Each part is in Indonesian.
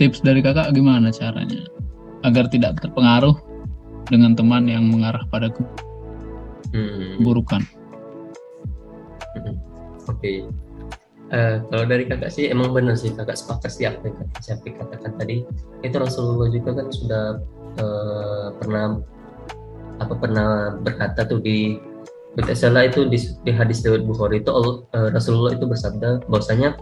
tips dari kakak gimana caranya agar tidak terpengaruh dengan teman yang mengarah pada Hmm. keburukan? Hmm. Oke. Eh, kalau dari kakak sih emang benar sih kakak sepakat sih apa yang Syafiq katakan tadi itu Rasulullah juga kan sudah eh, pernah apa pernah berkata tuh di salah itu di, di hadis Dawud Bukhari itu Allah- eh, Rasulullah itu bersabda bahwasanya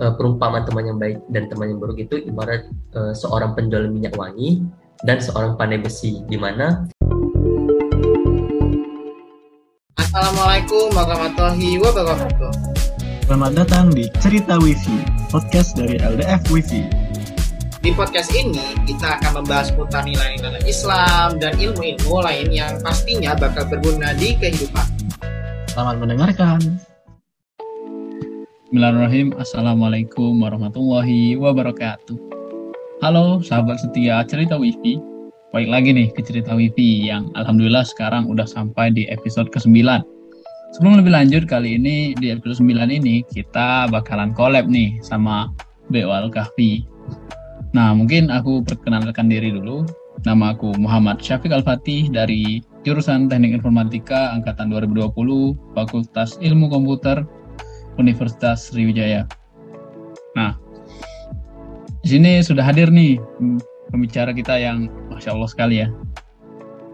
eh, perumpamaan teman yang baik dan teman yang buruk itu ibarat eh, seorang penjual minyak wangi dan seorang pandai besi di mana Assalamualaikum warahmatullahi wabarakatuh. Selamat datang di Cerita Wifi, podcast dari LDF Wifi. Di podcast ini kita akan membahas seputar nilai-nilai Islam dan ilmu-ilmu lain yang pastinya bakal berguna di kehidupan. Selamat mendengarkan. Bismillahirrahmanirrahim. Assalamualaikum warahmatullahi wabarakatuh. Halo sahabat setia cerita wifi. Baik lagi nih ke cerita wifi yang alhamdulillah sekarang udah sampai di episode ke-9. Sebelum lebih lanjut kali ini di episode 9 ini kita bakalan collab nih sama BO Al-Kahfi. Nah mungkin aku perkenalkan diri dulu. Nama aku Muhammad Syafiq Al-Fatih dari jurusan Teknik Informatika angkatan 2020 Fakultas Ilmu Komputer Universitas Sriwijaya. Nah, di sini sudah hadir nih pembicara kita yang masya Allah sekali ya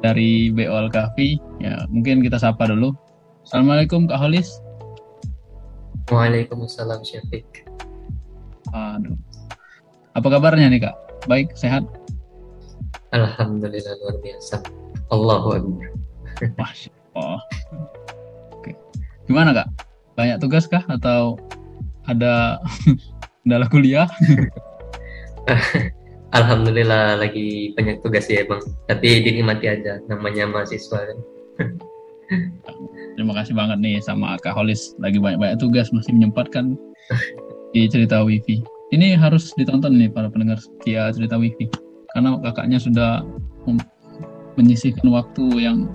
dari BO Al Kahfi. Ya mungkin kita sapa dulu. Assalamualaikum Kak Holis. Waalaikumsalam Syafiq. Aduh. Apa kabarnya nih Kak? Baik, sehat? Alhamdulillah luar biasa. Allahu Akbar. Masya Allah. Oke. Gimana Kak? Banyak tugas kah atau ada kendala kuliah? Alhamdulillah lagi banyak tugas ya bang. Tapi dinikmati aja. Namanya mahasiswa. Terima kasih banget nih sama Kak Holis lagi banyak-banyak tugas masih menyempatkan di cerita wifi. Ini harus ditonton nih para pendengar setia cerita wifi karena kakaknya sudah menyisihkan waktu yang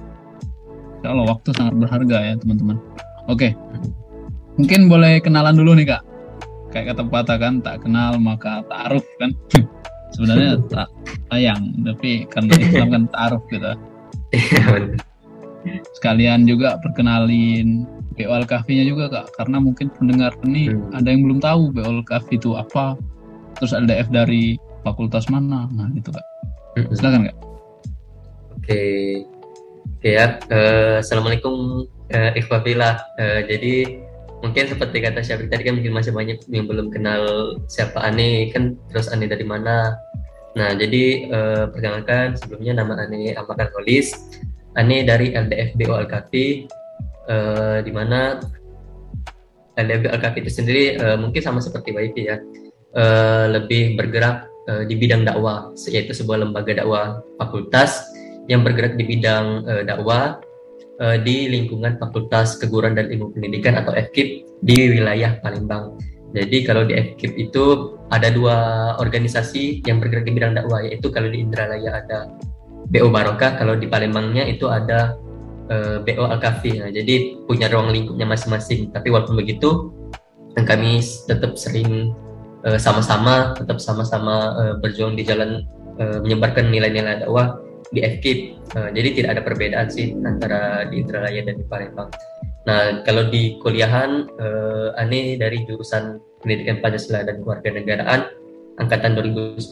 Allah waktu sangat berharga ya teman-teman. Oke, mungkin boleh kenalan dulu nih kak. Kayak kata pepatah kan tak kenal maka ta'aruf kan. Sebenarnya tak sayang tapi karena Islam kan ta'aruf gitu Iya sekalian juga perkenalin BO Al Kahfi-nya juga kak karena mungkin pendengar ini Hmm. ada yang belum tahu BO Al Kahfi itu apa terus LDF dari fakultas mana nah itu kak Mm-mm. silakan kak Oke. Oke ya. Eh, Assalamualaikum uh, Ikhwafillah. Eh, jadi mungkin seperti kata Syafiq tadi kan mungkin masih banyak yang belum kenal siapa Ani kan terus Ani dari mana. Nah jadi eh, perkenalkan sebelumnya nama Ani Amakan Holis. Ani dari LDF BO Al-Kafi eh, di mana LDF BO Al-Kafi itu sendiri eh, mungkin sama seperti WIP ya. Eh, lebih bergerak eh, di bidang dakwah yaitu sebuah lembaga dakwah fakultas yang bergerak di bidang eh, dakwah eh, di lingkungan Fakultas Keguruan dan Ilmu Pendidikan atau FKIP di wilayah Palembang. Jadi kalau di FKIP itu ada dua organisasi yang bergerak di bidang dakwah yaitu kalau di Indralaya ada BO Barokah, kalau di Palembangnya itu ada eh, BO Al-Kafi. Nah, jadi punya ruang lingkupnya masing-masing. Tapi walaupun begitu kami tetap sering eh, sama-sama tetap sama-sama eh, berjuang di jalan menyebarkan nilai-nilai dakwah di FKIP. Eh, jadi tidak ada perbedaan sih antara di Indralaya dan di Palembang. Nah, kalau di kuliahan eh, Ane dari jurusan Pendidikan Pancasila dan Kewarganegaraan angkatan 2019.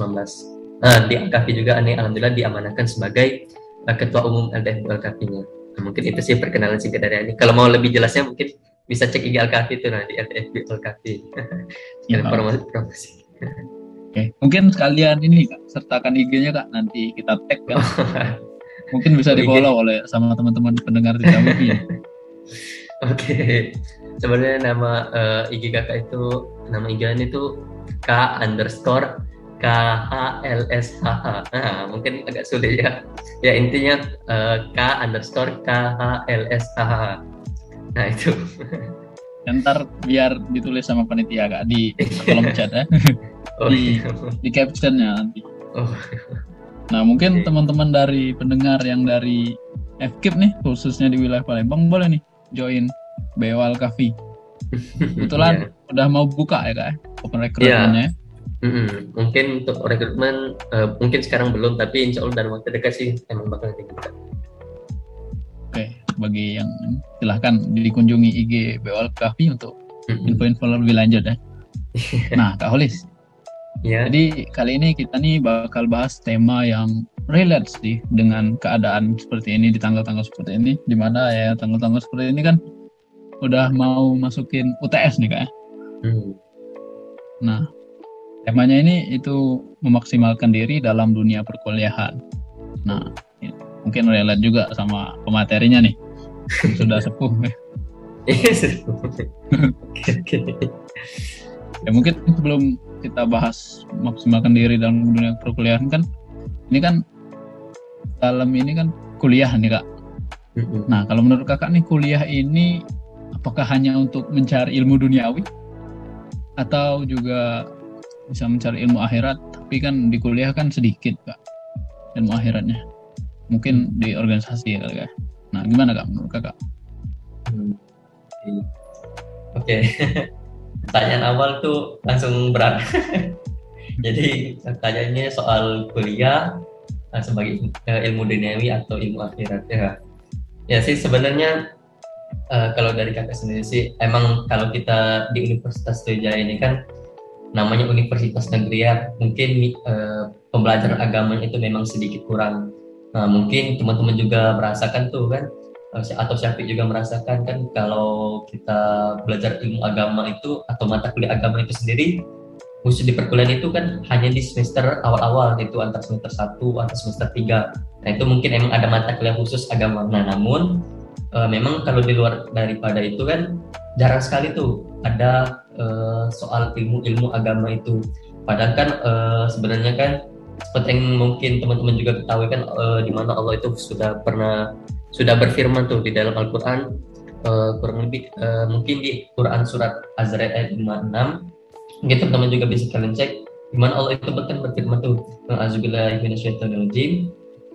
Nah, di Alkafi juga Ane alhamdulillah diamanahkan sebagai eh, ketua umum LDF Alkafinya. Nah, mungkin itu sih perkenalan singkat dari Ane. Kalau mau lebih jelasnya mungkin bisa cek IG Alkafi itu nah di LDF. Ya, Sekalian promosi oke mungkin sekalian ini kak sertakan IG-nya kak nanti kita tag kan mungkin bisa di follow oleh sama teman-teman pendengar ya. Oke, sebenarnya nama eh, IG kakak itu nama IG ini tuh K underscore K H L S H H. Nah, mungkin agak sulit ya. Ya intinya eh, K underscore K H L S H H. Nah itu. Ntar biar ditulis sama panitia kak di kolom chat ya Oh, Di- iya. di captionnya nanti oh, Nah, mungkin teman-teman dari pendengar yang dari FKIP nih, khususnya di wilayah Palembang, boleh nih join BO Al Kahfi. Kebetulan udah mau buka ya kak, ya, open recruitment-nya. Mm-mm. Mungkin untuk rekrutmen uh, mungkin sekarang belum, tapi insya Allah dalam waktu dekat sih emang bakal dibuka. Oke, bagi yang silahkan dikunjungi IG BOL Kafi untuk info-info lebih lanjut ya. Nah, Kak Holis, Ya. jadi kali ini kita nih bakal bahas tema yang relate sih dengan keadaan seperti ini di tanggal-tanggal seperti ini, di mana ya tanggal-tanggal seperti ini kan udah mau masukin UTS nih kak. ya. Hmm. Nah, temanya ini itu memaksimalkan diri dalam dunia perkuliahan. Nah, mungkin relate juga sama pematerinya nih, sudah sepuh. Iya. Oke, oke. ya mungkin sebelum kita bahas maksimalkan diri dalam dunia perkuliahan kan ini kan dalam ini kan kuliah nih kak nah kalau menurut kakak nih kuliah ini apakah hanya untuk mencari ilmu duniawi atau juga bisa mencari ilmu akhirat tapi kan di kuliah kan sedikit kak ilmu akhiratnya mungkin di organisasi ya kali ya nah gimana kak menurut kakak Hmm. Oke. Pertanyaan awal tuh langsung berat. Jadi pertanyaannya soal kuliah sebagai eh, ilmu duniawi atau ilmu akhirat ya. Ya sih sebenarnya eh, kalau dari kakak sendiri sih emang kalau kita di Universitas Sriwijaya ini kan namanya universitas negeri ya mungkin eh, pembelajaran agamanya itu memang sedikit kurang. Nah, mungkin teman-teman juga merasakan tuh kan? Eh, atau Syafiq juga merasakan kan? Kalau kita belajar ilmu agama itu atau mata kuliah agama itu sendiri khusus di perkuliahan itu kan hanya di semester awal-awal itu antar semester 1 antar semester 3 nah itu mungkin emang ada mata kuliah khusus agama. Nah namun eh, memang kalau di luar daripada itu kan jarang sekali tuh ada eh, soal ilmu-ilmu agama itu. Padahal kan eh, sebenarnya kan seperti yang mungkin teman-teman juga ketahui kan eh, di mana Allah itu sudah pernah sudah berfirman tuh di dalam Al-Quran eh, kurang lebih eh, mungkin di Quran surat Az-Zariyat ayat 56 mungkin teman-teman juga bisa kalian cek di mana Allah itu bahkan berfirman tuh A'udzubillahi minasyaitonirrajim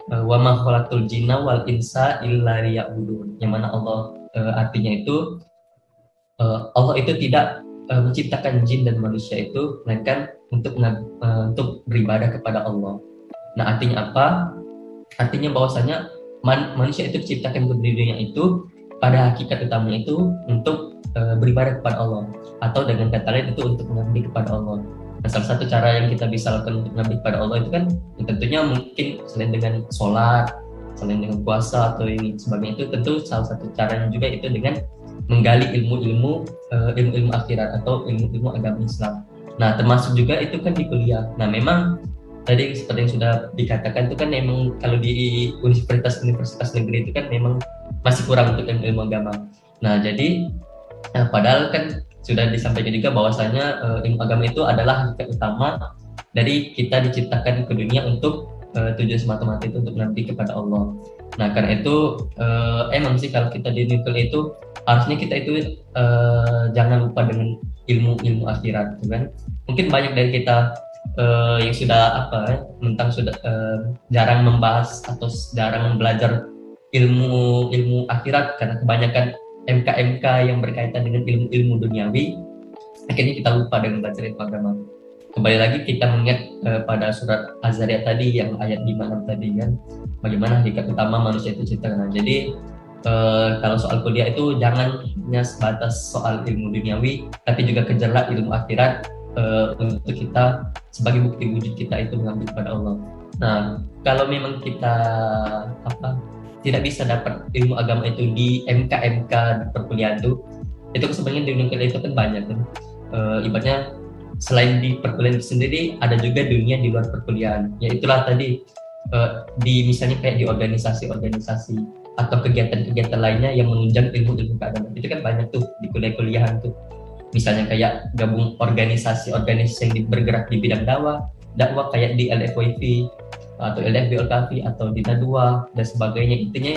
wa ma khalaqtul jinna wal insa illa liya'budun. Yang mana Allah eh, artinya itu eh, Allah itu tidak eh, menciptakan jin dan manusia itu melainkan untuk eh, untuk beribadah kepada Allah. Nah, artinya apa? Artinya bahwasanya man- manusia itu diciptakan untuk di dunia itu pada hakikat utamanya itu untuk eh, beribadah kepada Allah atau dengan kata lain itu untuk mengabdi kepada Allah. Nah, salah satu cara yang kita bisa lakukan untuk mengabdi kepada Allah itu kan ya tentunya mungkin selain dengan sholat, selain dengan puasa atau ini sebagainya itu tentu salah satu caranya juga itu dengan menggali ilmu-ilmu eh, ilmu-ilmu akhirat atau ilmu-ilmu agama Islam. Nah, termasuk juga itu kan di kuliah. Nah, memang tadi seperti yang sudah dikatakan itu kan memang kalau di universitas-universitas negeri itu kan memang masih kurang untuk ilmu, ilmu agama. Nah, jadi eh, padahal kan sudah disampaikan juga bahwasanya eh, ilmu agama itu adalah hakikat utama dari kita diciptakan ke dunia untuk eh, tujuan semata-mata itu untuk nanti kepada Allah. Nah, karena itu eh, emang sih kalau kita di Newton itu harusnya kita itu eh, jangan lupa dengan ilmu-ilmu akhirat, gitu kan? Mungkin banyak dari kita eh, yang sudah apa mentang sudah eh, jarang membahas atau jarang belajar ilmu ilmu akhirat karena kebanyakan MK-MK yang berkaitan dengan ilmu-ilmu duniawi akhirnya kita lupa dengan belajar ilmu agama kembali lagi kita mengingat eh, pada surat Az-Zariyat tadi yang ayat 56 tadi kan bagaimana hakikat utama manusia itu ciptakan. Jadi eh, kalau soal kuliah itu jangan hanya sebatas soal ilmu duniawi tapi juga kejarlah ilmu akhirat eh, untuk kita sebagai bukti wujud kita itu mengambil kepada Allah. Nah kalau memang kita apa tidak bisa dapat ilmu agama itu di MK-MK di perkuliahan itu itu sebenarnya di dunia itu kan banyak kan. Eh, ibaratnya selain di perkuliahan sendiri ada juga dunia di luar perkuliahan. Ya itulah tadi eh, di misalnya kayak di organisasi-organisasi atau kegiatan-kegiatan lainnya yang menunjang ilmu-ilmu keagamaan. Itu kan banyak tuh di kuliah-kuliahan tuh. Misalnya kayak gabung organisasi-organisasi yang bergerak di bidang dakwah dakwah kayak di LFWP atau LFB atau di Nadua dan sebagainya. Intinya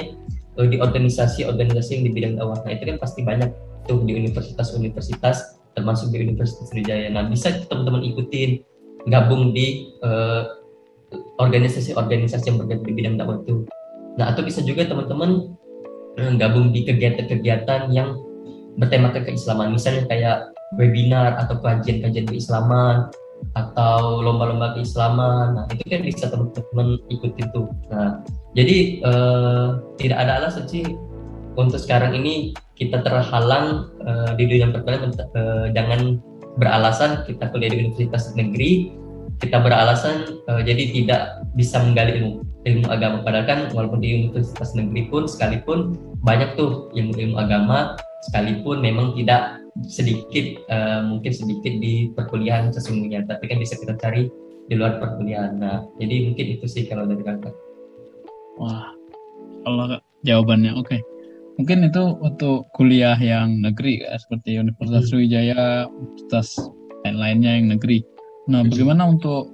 eh, di organisasi-organisasi yang di bidang dakwah. Nah itu kan pasti banyak tuh di universitas-universitas termasuk di Universitas Sriwijaya nah bisa teman-teman ikutin gabung di eh, organisasi-organisasi yang bergerak di bidang dakwah itu nah atau bisa juga teman-teman eh, gabung di kegiatan-kegiatan yang bertemakan keislaman misalnya kayak webinar atau kajian-kajian keislaman atau lomba-lomba keislaman. Nah, itu kan bisa teman-teman ikut itu. Nah, jadi eh, tidak ada alasan sih untuk sekarang ini kita terhalang eh, di dunia perkuliahan eh, jangan beralasan kita kuliah di universitas negeri. Kita beralasan eh, jadi tidak bisa menggali ilmu ilmu agama. Padahal kan walaupun di universitas negeri pun sekalipun banyak tuh ilmu-ilmu agama. Sekalipun memang tidak sedikit uh, mungkin sedikit di perkuliahan sesungguhnya. Tapi kan bisa kita cari di luar perkuliahan. Nah jadi mungkin itu sih kalau dari kakak. Wah kalau jawabannya oke. okay. Mungkin itu untuk kuliah yang negeri ya, seperti Universitas hmm. Sriwijaya universitas lain-lainnya yang negeri nah hmm. bagaimana untuk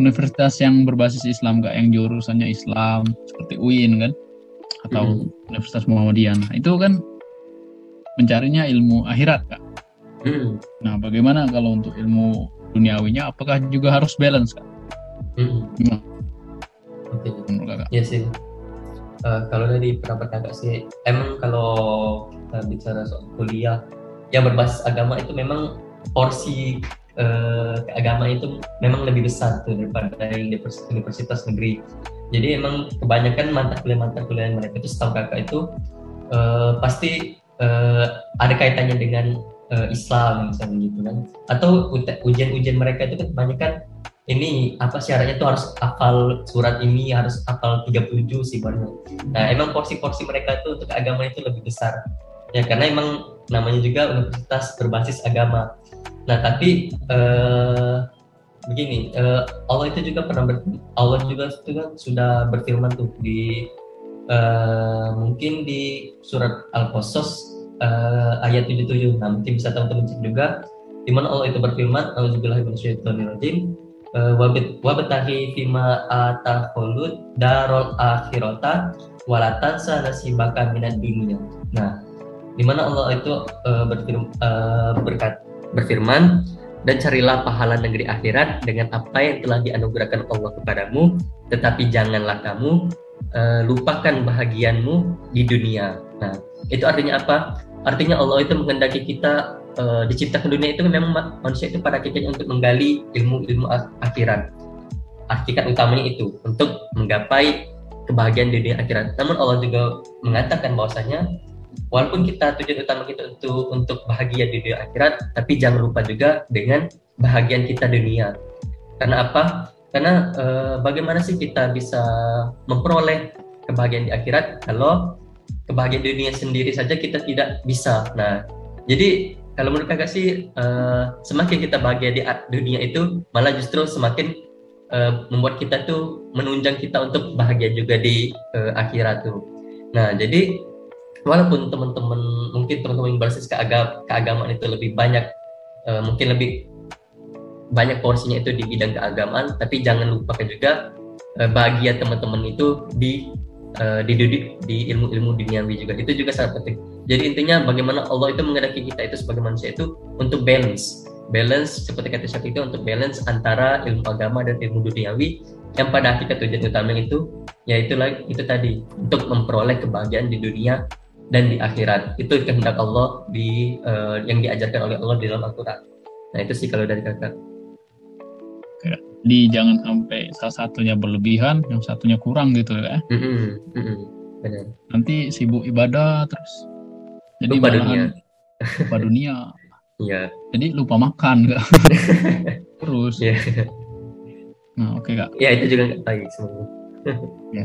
universitas yang berbasis Islam kak yang jurusannya Islam seperti UIN kan atau hmm. Universitas Muhammadiyah nah, itu kan mencarinya ilmu akhirat kak. Hmm. Nah bagaimana kalau untuk ilmu duniawinya apakah juga harus balance kak? Hmm. Oke. Okay. Ya sih. Uh, kalau dari pendapat kakak sih, emang kalau kita bicara soal kuliah yang berbasis agama itu memang porsi uh, keagamaan itu memang lebih besar tuh daripada universitas, universitas negeri. Jadi emang kebanyakan mata kuliah mata kuliah mereka itu setahu kakak itu uh, pasti uh, ada kaitannya dengan uh, Islam misalnya gitu kan atau ujian-ujian mereka itu kan kebanyakan ini apa syaratnya tuh harus hafal surat ini harus hafal 37 sih baru nah emang porsi-porsi mereka itu untuk agama itu lebih besar. Ya karena emang namanya juga universitas berbasis agama. Nah tapi uh, begini uh, Allah itu juga pernah ber, Allah juga, juga sudah berfirman tuh di uh, mungkin di surat Al-Qasas uh, ayat 77. Nah, mungkin bisa teman-teman cek juga di mana Allah itu berfirman, Auzubillahi minasyaitonirrajim, uh, wa betahi fima atakhulud darul akhirata walatansa nasibaka minad dunia. Nah, di mana Allah itu uh, berfirman, uh, berkat, berfirman dan carilah pahala negeri akhirat dengan apa yang telah dianugerahkan Allah kepadamu, tetapi janganlah kamu uh, lupakan bahagianmu di dunia. Nah, itu artinya apa? Artinya Allah itu menghendaki kita uh, diciptakan dunia itu memang manusia itu pada akhirnya untuk menggali ilmu-ilmu akhirat. Hakikat utamanya itu untuk menggapai kebahagiaan dunia akhirat. Namun Allah juga mengatakan bahwasanya walaupun kita tujuan utama kita untuk untuk bahagia di dunia akhirat, tapi jangan lupa juga dengan bahagian kita dunia. Karena apa? Karena e, bagaimana sih kita bisa memperoleh kebahagiaan di akhirat kalau kebahagiaan dunia sendiri saja kita tidak bisa. Nah, jadi kalau menurut kakak sih uh, semakin kita bahagia di dunia itu malah justru semakin uh, membuat kita tuh menunjang kita untuk bahagia juga di uh, akhirat tuh. Nah, jadi walaupun teman-teman mungkin teman-teman berbasis keagam keagamaan itu lebih banyak uh, mungkin lebih banyak porsinya itu di bidang keagamaan, tapi jangan lupakan juga uh, bahagia teman-teman itu di uh, di ilmu-ilmu duniawi juga itu juga sangat penting. Jadi intinya bagaimana Allah itu menghendaki kita itu sebagai manusia itu untuk balance, balance seperti kata Syekh itu untuk balance antara ilmu agama dan ilmu duniawi yang pada hakikat tujuan utama itu yaitu itu tadi untuk memperoleh kebahagiaan di dunia dan di akhirat itu kehendak Allah di uh, yang diajarkan oleh Allah di dalam Al-Quran. Nah itu sih kalau dari kakak di jangan sampai salah satunya berlebihan yang satunya kurang gitu ya mm -hmm. Mm -hmm. Benar. nanti sibuk ibadah terus jadi lupa dunia lupa dunia Iya. jadi lupa makan gak terus yeah. nah oke okay, kak ya itu juga baik semuanya ya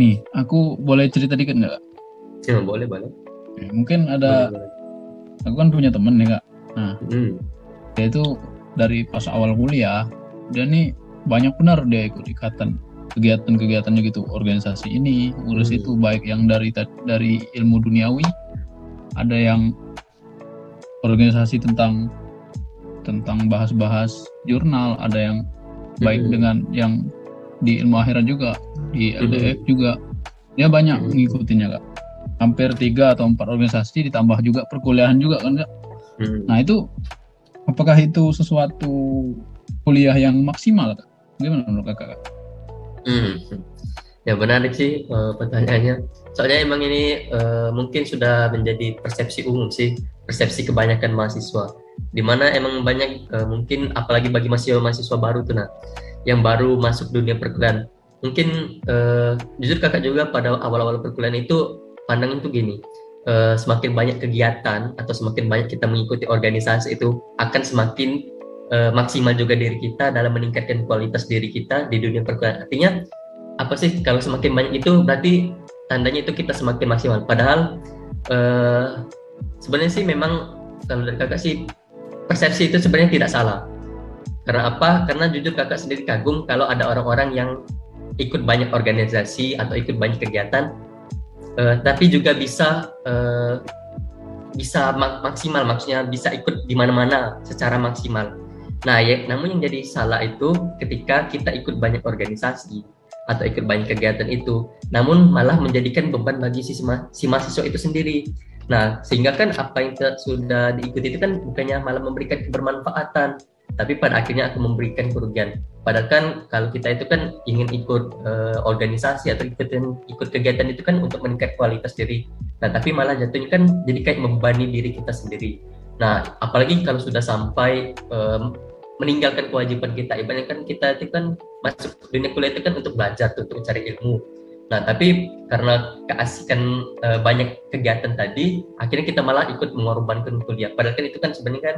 nih aku boleh cerita dikit nggak ya boleh boleh ya, mungkin ada boleh, boleh. aku kan punya temen nih kak nah mm. dia itu dari pas awal kuliah dia nih banyak benar dia ikut ikatan kegiatan-kegiatannya gitu organisasi ini urus hmm. itu baik yang dari dari ilmu duniawi ada yang organisasi tentang tentang bahas-bahas jurnal ada yang baik hmm. dengan yang di ilmu akhirat juga di LDF hmm. juga dia banyak hmm. ngikutinnya kak hampir tiga atau empat organisasi ditambah juga perkuliahan juga kan kak hmm. nah itu apakah itu sesuatu kuliah yang maksimal kak? Gimana menurut kakak? Hmm. Ya benar sih uh, pertanyaannya. Soalnya emang ini uh, mungkin sudah menjadi persepsi umum sih, persepsi kebanyakan mahasiswa. di mana emang banyak uh, mungkin apalagi bagi mahasiswa-mahasiswa baru tuh nah yang baru masuk dunia perkuliahan mungkin uh, jujur kakak juga pada awal-awal perkuliahan itu pandangan tuh gini uh, semakin banyak kegiatan atau semakin banyak kita mengikuti organisasi itu akan semakin uh, maksimal juga diri kita dalam meningkatkan kualitas diri kita di dunia perkuliahan artinya apa sih kalau semakin banyak itu berarti tandanya itu kita semakin maksimal padahal uh, sebenarnya sih memang kalau dari kakak sih persepsi itu sebenarnya tidak salah. Karena apa? Karena jujur kakak sendiri kagum kalau ada orang-orang yang ikut banyak organisasi atau ikut banyak kegiatan, uh, tapi juga bisa uh, bisa mak maksimal, maksudnya bisa ikut di mana-mana secara maksimal. Nah, ya, namun yang jadi salah itu ketika kita ikut banyak organisasi atau ikut banyak kegiatan itu, namun malah menjadikan beban bagi si, si mahasiswa itu sendiri Nah, sehingga kan apa yang sudah diikuti itu kan bukannya malah memberikan kebermanfaatan, tapi pada akhirnya akan memberikan kerugian. Padahal kan kalau kita itu kan ingin ikut uh, organisasi atau ikut ikut kegiatan itu kan untuk meningkat kualitas diri. Nah, tapi malah jatuhnya kan jadi kayak membebani diri kita sendiri. Nah, apalagi kalau sudah sampai um, meninggalkan kewajiban kita, ibaratnya kan kita itu kan masuk dunia kuliah itu kan untuk belajar, untuk mencari ilmu Nah, tapi karena keasikan e, banyak kegiatan tadi, akhirnya kita malah ikut mengorbankan kuliah. Padahal kan itu kan sebenarnya kan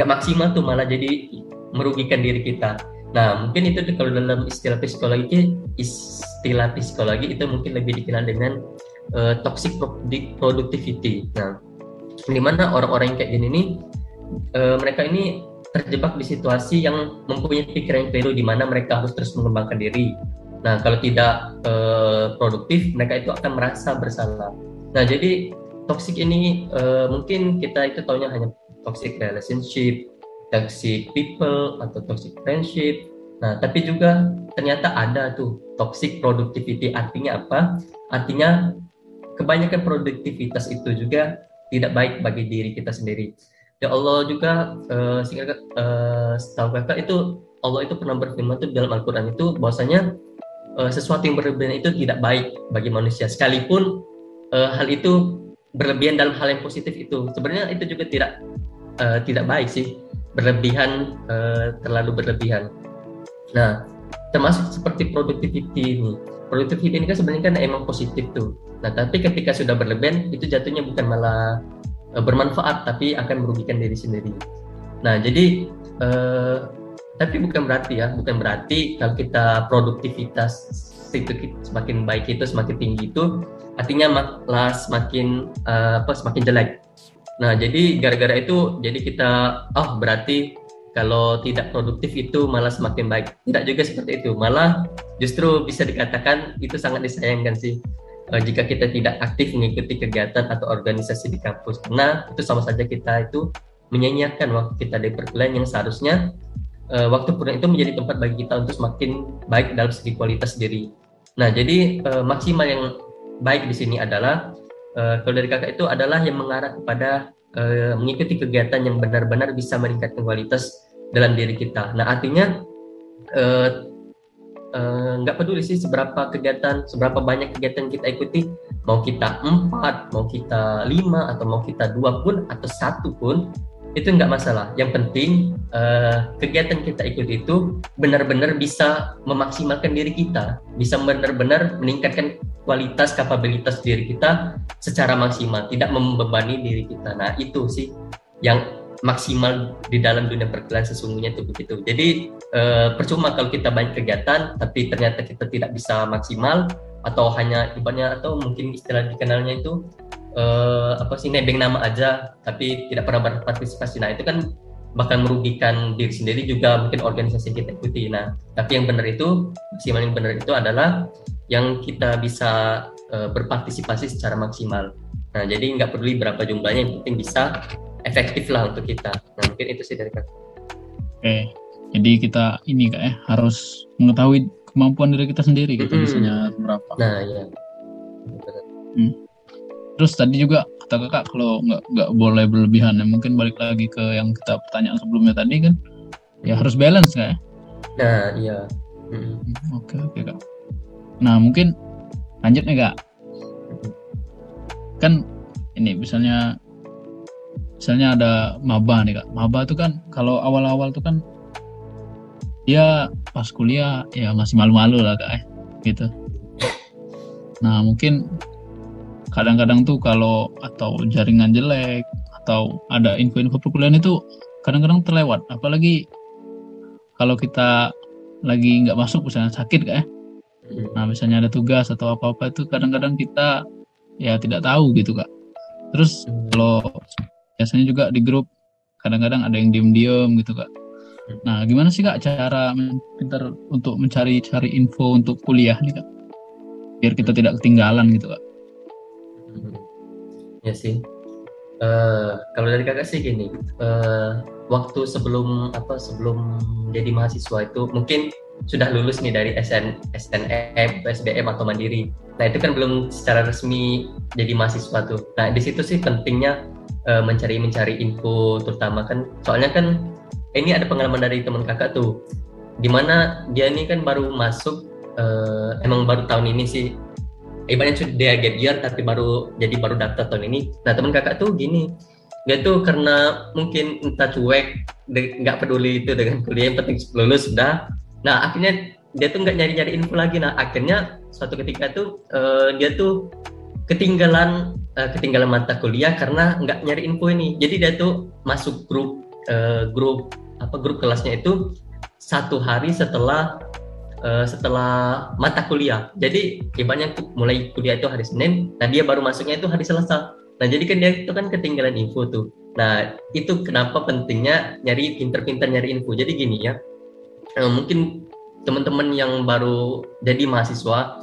nggak maksimal tuh malah jadi merugikan diri kita. Nah, mungkin itu tuh kalau dalam istilah psikologi, istilah psikologi itu mungkin lebih dikenal dengan e, toxic productivity. Nah, di mana orang-orang yang kayak gini nih, e, mereka ini terjebak di situasi yang mempunyai pikiran yang keliru di mana mereka harus terus mengembangkan diri, Nah, kalau tidak uh, produktif, mereka itu akan merasa bersalah. Nah, jadi toxic ini uh, mungkin kita itu taunya hanya toxic relationship, toxic people atau toxic friendship. Nah, tapi juga ternyata ada tuh toxic productivity. Artinya apa? Artinya kebanyakan produktivitas itu juga tidak baik bagi diri kita sendiri. Ya Allah juga uh, sehingga uh, setahu kakak itu Allah itu pernah berfirman tuh dalam Al-Quran itu bahwasanya uh, sesuatu yang berlebihan itu tidak baik bagi manusia. Sekalipun uh, hal itu berlebihan dalam hal yang positif itu. Sebenarnya itu juga tidak uh, tidak baik sih. Berlebihan uh, terlalu berlebihan. Nah termasuk seperti productivity ini. Productivity ini kan sebenarnya kan emang positif tuh. Nah tapi ketika sudah berlebihan itu jatuhnya bukan malah uh, bermanfaat tapi akan merugikan diri sendiri. Nah jadi uh, tapi bukan berarti ya bukan berarti kalau kita produktivitas itu semakin baik itu semakin tinggi itu artinya malah semakin uh, apa semakin jelek. Nah jadi gara-gara itu jadi kita oh berarti kalau tidak produktif itu malah semakin baik. Tidak juga seperti itu malah justru bisa dikatakan itu sangat disayangkan sih uh, jika kita tidak aktif mengikuti kegiatan atau organisasi di kampus karena itu sama saja kita itu menyanyiakan waktu kita di perkuliahan yang seharusnya uh, waktu kurang itu menjadi tempat bagi kita untuk semakin baik dalam segi kualitas diri. Nah, jadi uh, maksimal yang baik di sini adalah uh, kalau dari kakak itu adalah yang mengarah kepada uh, mengikuti kegiatan yang benar-benar bisa meningkatkan kualitas dalam diri kita. Nah, artinya nggak uh, peduli sih seberapa kegiatan, seberapa banyak kegiatan kita ikuti, mau kita empat, mau kita lima, atau mau kita dua pun, atau satu pun, itu nggak masalah. Yang penting uh, kegiatan kita ikut itu benar-benar bisa memaksimalkan diri kita, bisa benar-benar meningkatkan kualitas kapabilitas diri kita secara maksimal, tidak membebani diri kita. Nah itu sih yang maksimal di dalam dunia perkuliahan sesungguhnya itu begitu. Jadi uh, percuma kalau kita banyak kegiatan, tapi ternyata kita tidak bisa maksimal atau hanya ibaratnya atau mungkin istilah dikenalnya itu uh, apa sih nebeng nama aja tapi tidak pernah berpartisipasi. Nah itu kan bahkan merugikan diri sendiri juga mungkin organisasi yang kita ikuti. Nah tapi yang benar itu maksimal yang benar itu adalah yang kita bisa uh, berpartisipasi secara maksimal. Nah jadi nggak peduli berapa jumlahnya yang penting bisa efektif lah untuk kita. Nah mungkin itu sih dari kak. Oke jadi kita ini kak ya harus mengetahui kemampuan diri kita sendiri kita mm -hmm. bisanya berapa. Nah ya hmm. Terus tadi juga kata kakak kalau nggak nggak boleh berlebihan ya mungkin balik lagi ke yang kita pertanyaan sebelumnya tadi kan ya harus balance ya. Nah iya. Hmm, oke oke kak. Nah mungkin lanjut nih kak. Kan ini misalnya misalnya ada maba nih kak. Maba tuh kan kalau awal-awal tuh kan dia pas kuliah ya masih malu-malu lah kak eh, gitu. Nah mungkin kadang-kadang tuh kalau atau jaringan jelek atau ada info-info perkuliahan itu kadang-kadang terlewat. Apalagi kalau kita lagi nggak masuk misalnya sakit kak ya nah misalnya ada tugas atau apa-apa itu kadang-kadang kita ya tidak tahu gitu kak. Terus kalau biasanya juga di grup kadang-kadang ada yang diem-diem gitu kak nah gimana sih kak cara pintar untuk mencari cari info untuk kuliah nih kak biar kita tidak ketinggalan gitu kak ya sih uh, kalau dari kakak sih gini uh, waktu sebelum apa sebelum jadi mahasiswa itu mungkin sudah lulus nih dari SN, SNM, SBM atau Mandiri. Nah itu kan belum secara resmi jadi mahasiswa tuh. Nah di situ sih pentingnya uh, mencari mencari info terutama kan soalnya kan ini ada pengalaman dari teman kakak tuh. Di mana dia ini kan baru masuk uh, emang baru tahun ini sih. Ibaratnya sudah dia gap year tapi baru jadi baru daftar tahun ini. Nah teman kakak tuh gini. Dia tuh karena mungkin entah cuek nggak peduli itu dengan kuliah yang penting lulus sudah. Nah akhirnya dia tuh nggak nyari-nyari info lagi. Nah akhirnya suatu ketika tuh uh, dia tuh ketinggalan uh, ketinggalan mata kuliah karena nggak nyari info ini. Jadi dia tuh masuk grup uh, grup apa grup kelasnya itu satu hari setelah uh, setelah mata kuliah. Jadi ibaratnya mulai kuliah itu hari Senin, nah dia baru masuknya itu hari Selasa. Nah jadi kan dia itu kan ketinggalan info tuh. Nah itu kenapa pentingnya nyari pinter-pinter nyari info. Jadi gini ya, uh, mungkin teman-teman yang baru jadi mahasiswa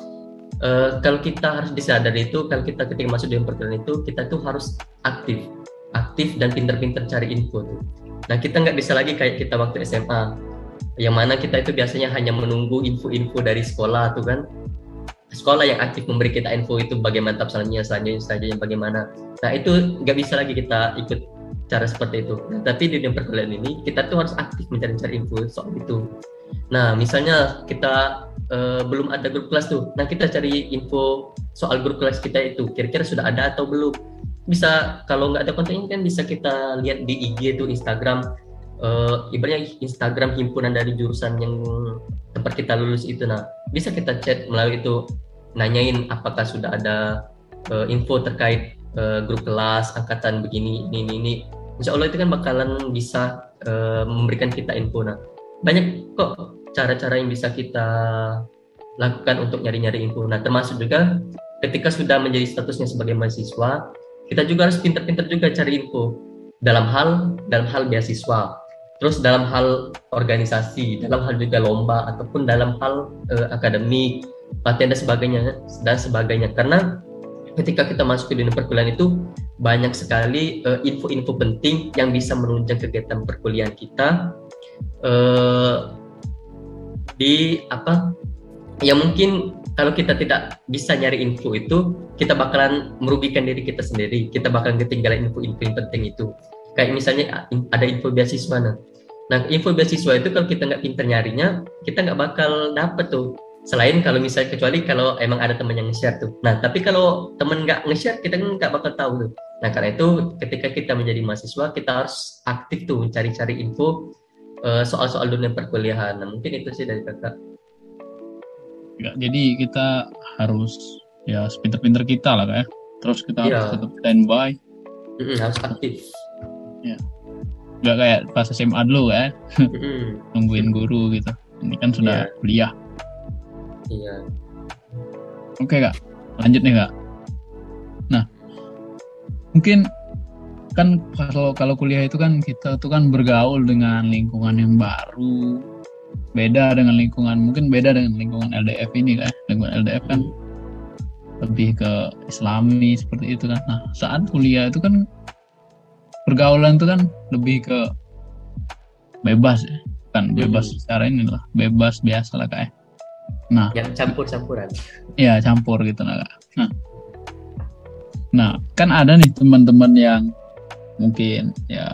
uh, kalau kita harus disadari itu kalau kita ketika masuk dalam perkuliahan itu kita tuh harus aktif. Aktif dan pinter-pinter cari info tuh. Nah kita nggak bisa lagi kayak kita waktu SMA yang mana kita itu biasanya hanya menunggu info-info dari sekolah tuh kan. Sekolah yang aktif memberi kita info itu bagaimana selanjutnya selanjutnya selanjutnya bagaimana. Nah itu nggak bisa lagi kita ikut cara seperti itu. Nah, tapi di dalam perkuliahan ini kita tuh harus aktif mencari-cari info soal itu nah misalnya kita uh, belum ada grup kelas tuh. Nah kita cari info soal grup kelas kita itu kira-kira sudah ada atau belum. Bisa kalau nggak ada konten ini kan bisa kita lihat di IG itu Instagram. Uh, ibaratnya Instagram himpunan dari jurusan yang tempat kita lulus itu. Nah bisa kita chat melalui itu nanyain apakah sudah ada uh, info terkait uh, grup kelas angkatan begini ini ini ini. Insya Allah itu kan bakalan bisa uh, memberikan kita info. Nah banyak kok cara-cara yang bisa kita lakukan untuk nyari-nyari info. Nah, termasuk juga ketika sudah menjadi statusnya sebagai mahasiswa, kita juga harus pintar-pintar juga cari info dalam hal dalam hal beasiswa, terus dalam hal organisasi, dalam hal juga lomba ataupun dalam hal uh, akademik, latihan dan sebagainya dan sebagainya. Karena ketika kita masuk ke dunia perkuliahan itu banyak sekali uh, info-info penting yang bisa menunjang kegiatan perkuliahan kita. Uh, di apa? Ya mungkin kalau kita tidak bisa nyari info itu kita bakalan merugikan diri kita sendiri. Kita bakalan ketinggalan info-info yang penting itu. Kayak misalnya ada info beasiswa nah. Nah info beasiswa itu kalau kita nggak pinter nyarinya kita nggak bakal dapet tuh. Selain kalau misalnya kecuali kalau emang ada teman yang nge-share tuh. Nah tapi kalau teman nggak nge-share kita nggak bakal tahu tuh. Nah karena itu ketika kita menjadi mahasiswa kita harus aktif tuh mencari-cari info soal-soal dunia perkuliahan. Nah, mungkin itu sih dari kakak. Ya, jadi kita harus ya sepinter-pinter kita lah kayak. Ya. Terus kita ya. harus tetap standby. Mm-hmm, harus aktif. Ya. Gak kayak pas SMA dulu ya. Mm-hmm. Nungguin guru gitu. Ini kan sudah yeah. kuliah. Iya. Oke kak, lanjut nih kak. Nah, mungkin kan kalau kalau kuliah itu kan kita tuh kan bergaul dengan lingkungan yang baru. Beda dengan lingkungan mungkin beda dengan lingkungan LDF ini kan. Lingkungan LDF kan lebih ke islami seperti itu kan. Nah saat kuliah itu kan pergaulan itu kan lebih ke bebas ya. Kan bebas hmm. secara ini lah. Bebas biasa lah kayak nah. Yang campur campuran ya campur gitu nah nah. Nah kan ada nih teman-teman yang mungkin ya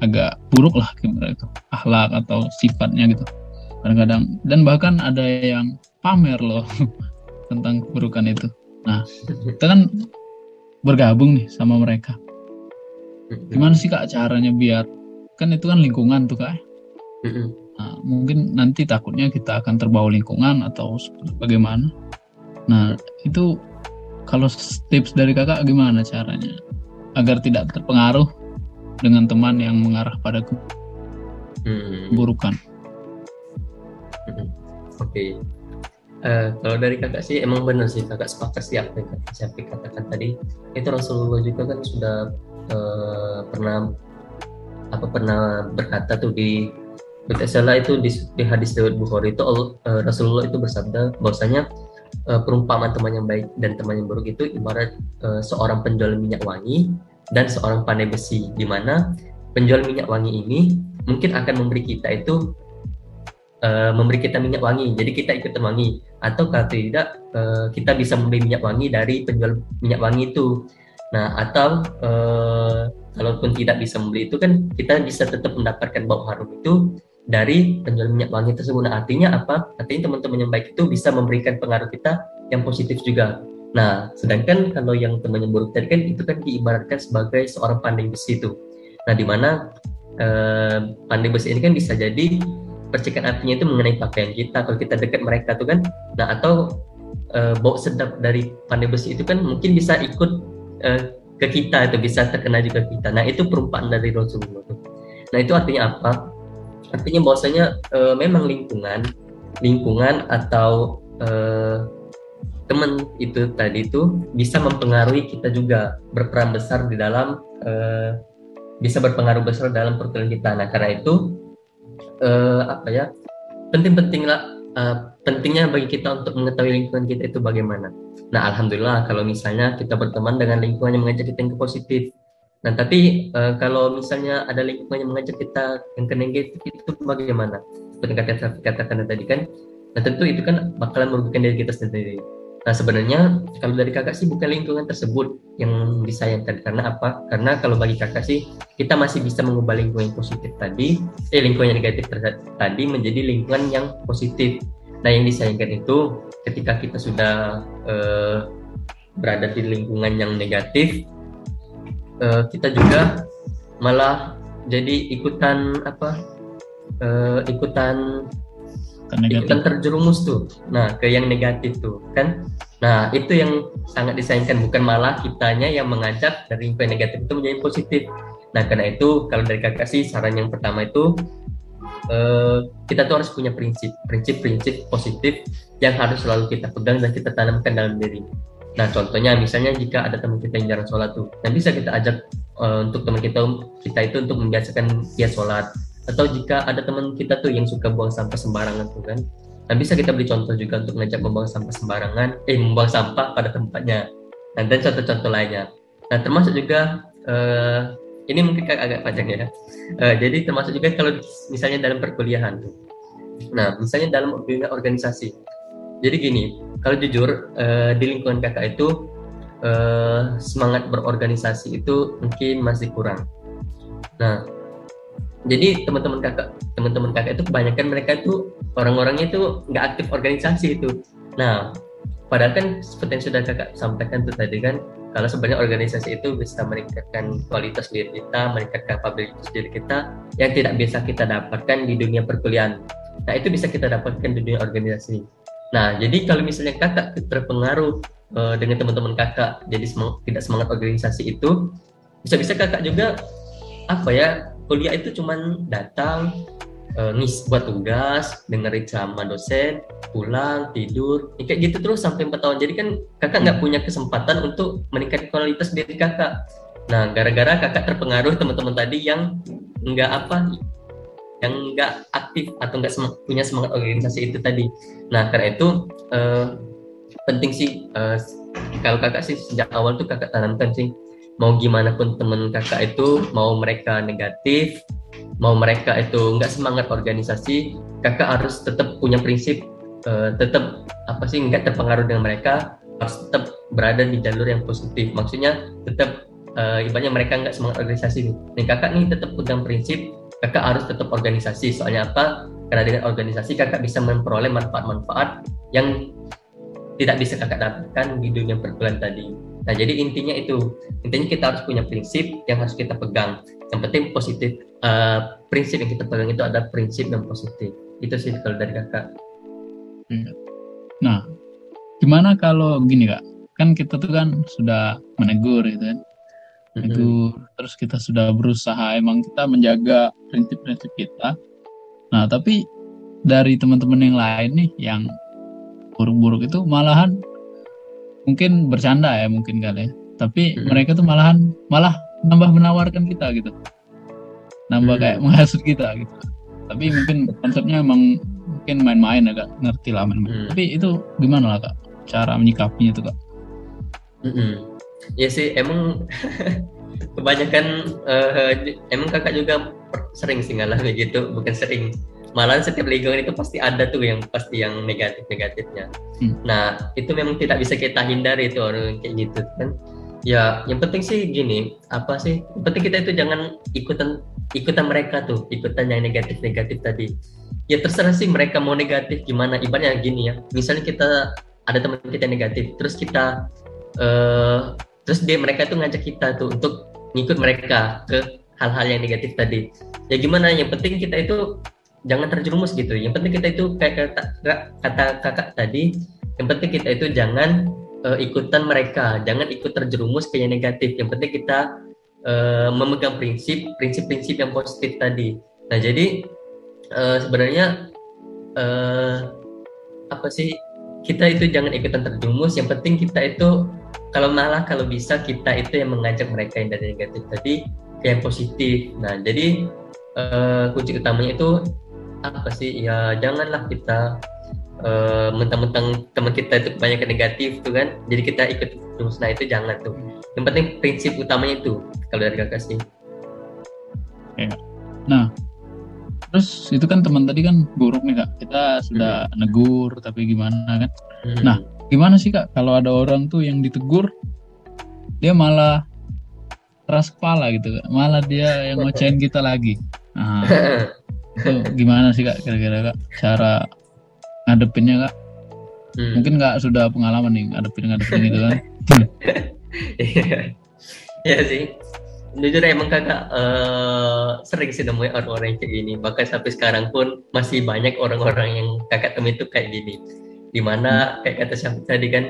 agak buruk lah gimana itu akhlak atau sifatnya gitu kadang-kadang dan bahkan ada yang pamer loh tentang keburukan itu nah kita kan bergabung nih sama mereka. Gimana sih kak caranya biar kan itu kan lingkungan tuh kak. Mm-mm. Nah, mungkin nanti takutnya kita akan terbawa lingkungan atau bagaimana. Nah itu kalau tips dari kakak gimana caranya agar tidak terpengaruh dengan teman yang mengarah pada Mm. keburukan. Mm-mm. Oke. Eh, kalau dari kakak sih emang benar sih kakak sepakat sih apa yang kakak Syafiq katakan tadi itu Rasulullah juga kan sudah eh, pernah apa pernah berkata tuh di salah itu di, di hadis riwayat Bukhari itu eh, Rasulullah itu bersabda bahwasanya eh, perumpamaan teman yang baik dan teman yang buruk itu ibarat eh, seorang penjual minyak wangi dan seorang pandai besi di mana penjual minyak wangi ini mungkin akan memberi kita itu eh, memberi kita minyak wangi. Jadi kita ikutan wangi. Atau kalau tidak eh, kita bisa membeli minyak wangi dari penjual minyak wangi itu. Nah atau eh, kalaupun tidak bisa membeli itu kan kita bisa tetap mendapatkan bau harum itu dari penjual minyak wangi tersebut. Nah artinya apa? Artinya teman-teman yang baik itu bisa memberikan pengaruh kita yang positif juga. Nah sedangkan kalau yang teman yang buruk tadi kan itu kan diibaratkan sebagai seorang pandai besi itu. Nah di mana eh, pandai besi ini kan bisa jadi percikan apinya itu mengenai pakaian kita. Kalau kita dekat mereka tuh kan nah atau eh, bau sedap dari pandai besi itu kan mungkin bisa ikut eh, ke kita itu bisa terkena juga kita. Nah itu perumpamaan dari Rasulullah. Nah itu artinya apa artinya bahwasanya eh, memang lingkungan lingkungan atau eh, teman itu tadi itu bisa mempengaruhi kita juga berperan besar di dalam eh, bisa berpengaruh besar dalam perkuliahan kita nah karena itu eh, apa ya penting-penting lah eh, pentingnya bagi kita untuk mengetahui lingkungan kita itu bagaimana. Nah alhamdulillah kalau misalnya kita berteman dengan lingkungan yang mengajak kita yang positif. Nah tapi eh, kalau misalnya ada lingkungan yang mengajak kita yang ke negatif itu bagaimana? Seperti kata katakan tadi kan, nah tentu itu kan bakalan merugikan diri kita sendiri. Nah sebenarnya kalau dari kakak sih bukan lingkungan tersebut yang disayangkan karena apa? Karena kalau bagi kakak sih kita masih bisa mengubah lingkungan yang positif tadi, eh lingkungan yang negatif tadi menjadi lingkungan yang positif. Nah yang disayangkan itu ketika kita sudah eh, berada di lingkungan yang negatif, eh, kita juga malah jadi ikutan apa? eh, ikutan Kan ikutan terjerumus tuh. Nah ke yang negatif tuh kan? Nah itu yang sangat disayangkan. Bukan malah kitanya yang mengajak dari lingkungan negatif itu menjadi positif. Nah karena itu kalau dari kakak sih saran yang pertama itu eh, kita tuh harus punya prinsip. Prinsip-prinsip positif yang harus selalu kita pegang dan kita tanamkan dalam diri nah contohnya misalnya jika ada teman kita yang jarang sholat tuh nah bisa kita ajak eh, untuk teman kita kita itu untuk membiasakan dia sholat. Atau jika ada teman kita tuh yang suka buang sampah sembarangan tuh kan nah bisa kita beri contoh juga untuk ngajak membuang sampah sembarangan eh membuang sampah pada tempatnya. Nah, dan contoh-contoh lainnya. Nah termasuk juga eh, ini mungkin agak panjang ya. Eh, jadi termasuk juga kalau misalnya dalam perkuliahan tuh. Nah misalnya dalam organisasi jadi gini kalau jujur eh, di lingkungan kakak itu eh, semangat berorganisasi itu mungkin masih kurang. Nah jadi teman-teman kakak teman-teman kakak itu kebanyakan mereka itu orang-orangnya itu nggak aktif organisasi itu. Nah padahal kan seperti yang sudah kakak sampaikan tuh tadi kan kalau sebenarnya organisasi itu bisa meningkatkan kualitas diri kita meningkatkan kapabilitas diri kita yang tidak bisa kita dapatkan di dunia perkuliahan. Nah itu bisa kita dapatkan di dunia organisasi nah jadi kalau misalnya kakak terpengaruh eh, dengan teman-teman kakak jadi semang- tidak semangat organisasi itu bisa-bisa kakak juga apa ya kuliah itu cuman datang eh, ngis buat tugas dengerin ceramah dosen pulang tidur ya kayak gitu terus sampai 4 tahun. Jadi kan kakak nggak punya kesempatan untuk meningkatkan kualitas diri kakak. Nah gara-gara kakak terpengaruh teman-teman tadi yang nggak apa yang nggak aktif atau nggak semang- punya semangat organisasi itu tadi. Nah karena itu eh, penting sih eh, kalau kakak sih sejak awal tuh kakak tanamkan sih mau gimana pun temen kakak itu mau mereka negatif mau mereka itu nggak semangat organisasi kakak harus tetap punya prinsip eh, tetap apa sih nggak terpengaruh dengan mereka harus tetap berada di jalur yang positif. Maksudnya tetap eh, ibaratnya mereka nggak semangat organisasi nih. Nih kakak nih tetap pegang prinsip kakak harus tetap organisasi soalnya apa karena dengan organisasi kakak bisa memperoleh manfaat-manfaat yang tidak bisa kakak dapatkan di dunia perkuliahan tadi Nah, jadi intinya itu, intinya kita harus punya prinsip yang harus kita pegang. Yang penting positif, uh, prinsip yang kita pegang itu ada prinsip yang positif. Itu sih kalau dari kakak. Nah, gimana kalau begini kak? Kan kita tuh kan sudah menegur gitu kan. Menegur, terus kita sudah berusaha emang kita menjaga prinsip-prinsip kita. Nah, tapi dari teman-teman yang lain nih yang buruk-buruk itu malahan mungkin bercanda ya mungkin kali ya. Tapi Mhm. mereka tuh malahan malah nambah menawarkan kita gitu. Nambah Hmm. kayak menghasut kita gitu. Tapi mungkin konsepnya emang mungkin main-main agak ngerti lah main-main. Hmm. Tapi itu gimana lah kak cara menyikapinya tuh kak? Mm-mm. Ya sih, emang kebanyakan eh, emang kakak juga sering sih ngalamin gitu, bukan sering. Malahan setiap lingkungan itu pasti ada tuh yang pasti yang negatif-negatifnya. Hmm. Nah, itu memang tidak bisa kita hindari itu orang kayak gitu kan. Ya, yang penting sih gini, apa sih? Yang penting kita itu jangan ikutan ikutan mereka tuh, ikutan yang negatif-negatif tadi. Ya terserah sih mereka mau negatif gimana. Ibaratnya gini ya. Misalnya kita ada teman kita yang negatif, terus kita eh terus dia mereka tuh ngajak kita tuh untuk ngikut mereka ke hal-hal yang negatif tadi. Ya gimana yang penting kita itu jangan terjerumus gitu. Yang penting kita itu kayak kata, kata kakak tadi yang penting kita itu jangan eh, ikutan mereka. Jangan ikut terjerumus ke yang negatif. Yang penting kita eh, memegang prinsip prinsip-prinsip yang positif tadi. Nah jadi eh, sebenarnya eh, apa sih kita itu jangan ikutan terjerumus. Yang penting kita itu kalau malah kalau bisa kita itu yang mengajak mereka yang dari negatif tadi ke yang positif. Nah jadi eh, kunci utamanya itu apa sih? Ya janganlah kita eh, mentang-mentang teman kita itu kebanyakan negatif tuh kan. Jadi kita ikut terus nah itu jangan tuh. Yang penting prinsip utamanya itu kalau dari kakak sih. Nah, terus itu kan teman tadi kan buruk nih kak. Kita sudah negur tapi gimana kan? Hmm. Nah. Gimana sih kak kalau ada orang tuh yang ditegur dia malah keras kepala gitu kak. Malah dia yang ngocehin kita lagi. Nah, itu gimana sih kak kira-kira kak cara ngadepinnya kak? Hmm. Mungkin kak sudah pengalaman nih ngadepin ngadepin gitu kan? Iya Iya sih. Jujur emang kakak eh, sering sih nemuin orang-orang kayak gini. Bahkan sampai sekarang pun masih banyak orang-orang yang kakak temui itu kayak gini. Di mana kayak kata Syafiq tadi kan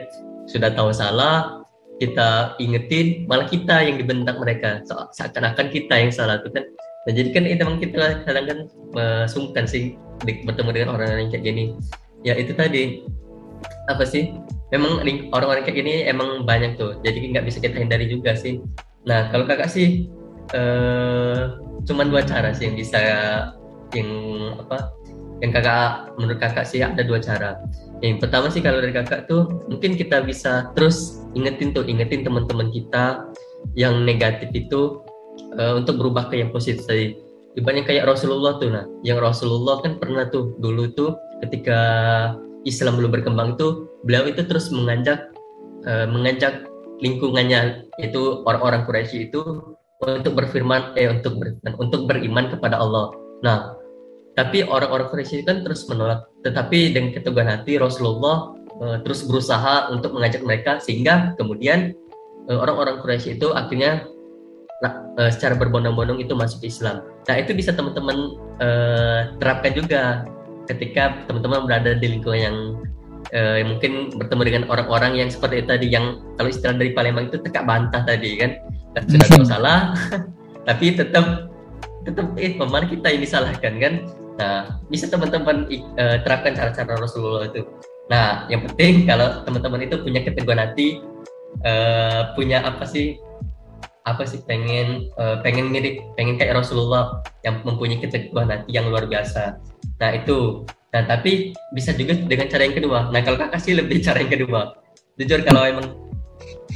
sudah tahu salah, kita ingetin, malah kita yang dibentak mereka. Seakan-akan kita yang salah tuh kan. Nah, jadi kan itu emang kita kadang kan eh, sungkan sih bertemu dengan orang-orang yang kayak gini. Ya itu tadi apa sih memang orang-orang kayak gini emang banyak tuh jadi nggak bisa kita hindari juga sih nah kalau kakak sih eh cuman dua cara sih yang bisa yang apa yang kakak menurut kakak sih ada dua cara. Yang pertama sih kalau dari kakak tuh mungkin kita bisa terus ingetin tuh ingetin teman-teman kita yang negatif itu eh, untuk berubah ke yang positif tadi. Ibaratnya kayak Rasulullah tuh nah yang Rasulullah kan pernah tuh dulu tuh ketika Islam belum berkembang itu beliau itu terus mengajak eh, mengajak lingkungannya itu orang-orang Quraisy itu untuk berfirman eh untuk ber, untuk beriman kepada Allah. Nah, tapi orang-orang Quraisy kan terus menolak. Tetapi dengan keteguhan hati Rasulullah eh, terus berusaha untuk mengajak mereka sehingga kemudian eh, orang-orang Quraisy itu akhirnya eh, secara berbondong-bondong itu masuk Islam. Nah, itu bisa teman-teman eh, terapkan juga ketika teman-teman berada di lingkungan yang eh, mungkin bertemu dengan orang-orang yang seperti tadi yang kalau istilah dari Palembang itu tekak bantah tadi kan? Dan sudah tahu salah. Tapi tetap tetap eh mana kita yang disalahkan kan? Nah bisa teman-teman eh, terapkan cara-cara Rasulullah itu. Nah yang penting kalau teman-teman itu punya keteguhan hati eh, punya apa sih apa sih pengen eh, pengen mirip pengen kayak Rasulullah yang mempunyai keteguhan hati yang luar biasa. Nah itu Nah, tapi bisa juga dengan cara yang kedua. Nah, kalau kakak sih lebih cara yang kedua. Jujur kalau emang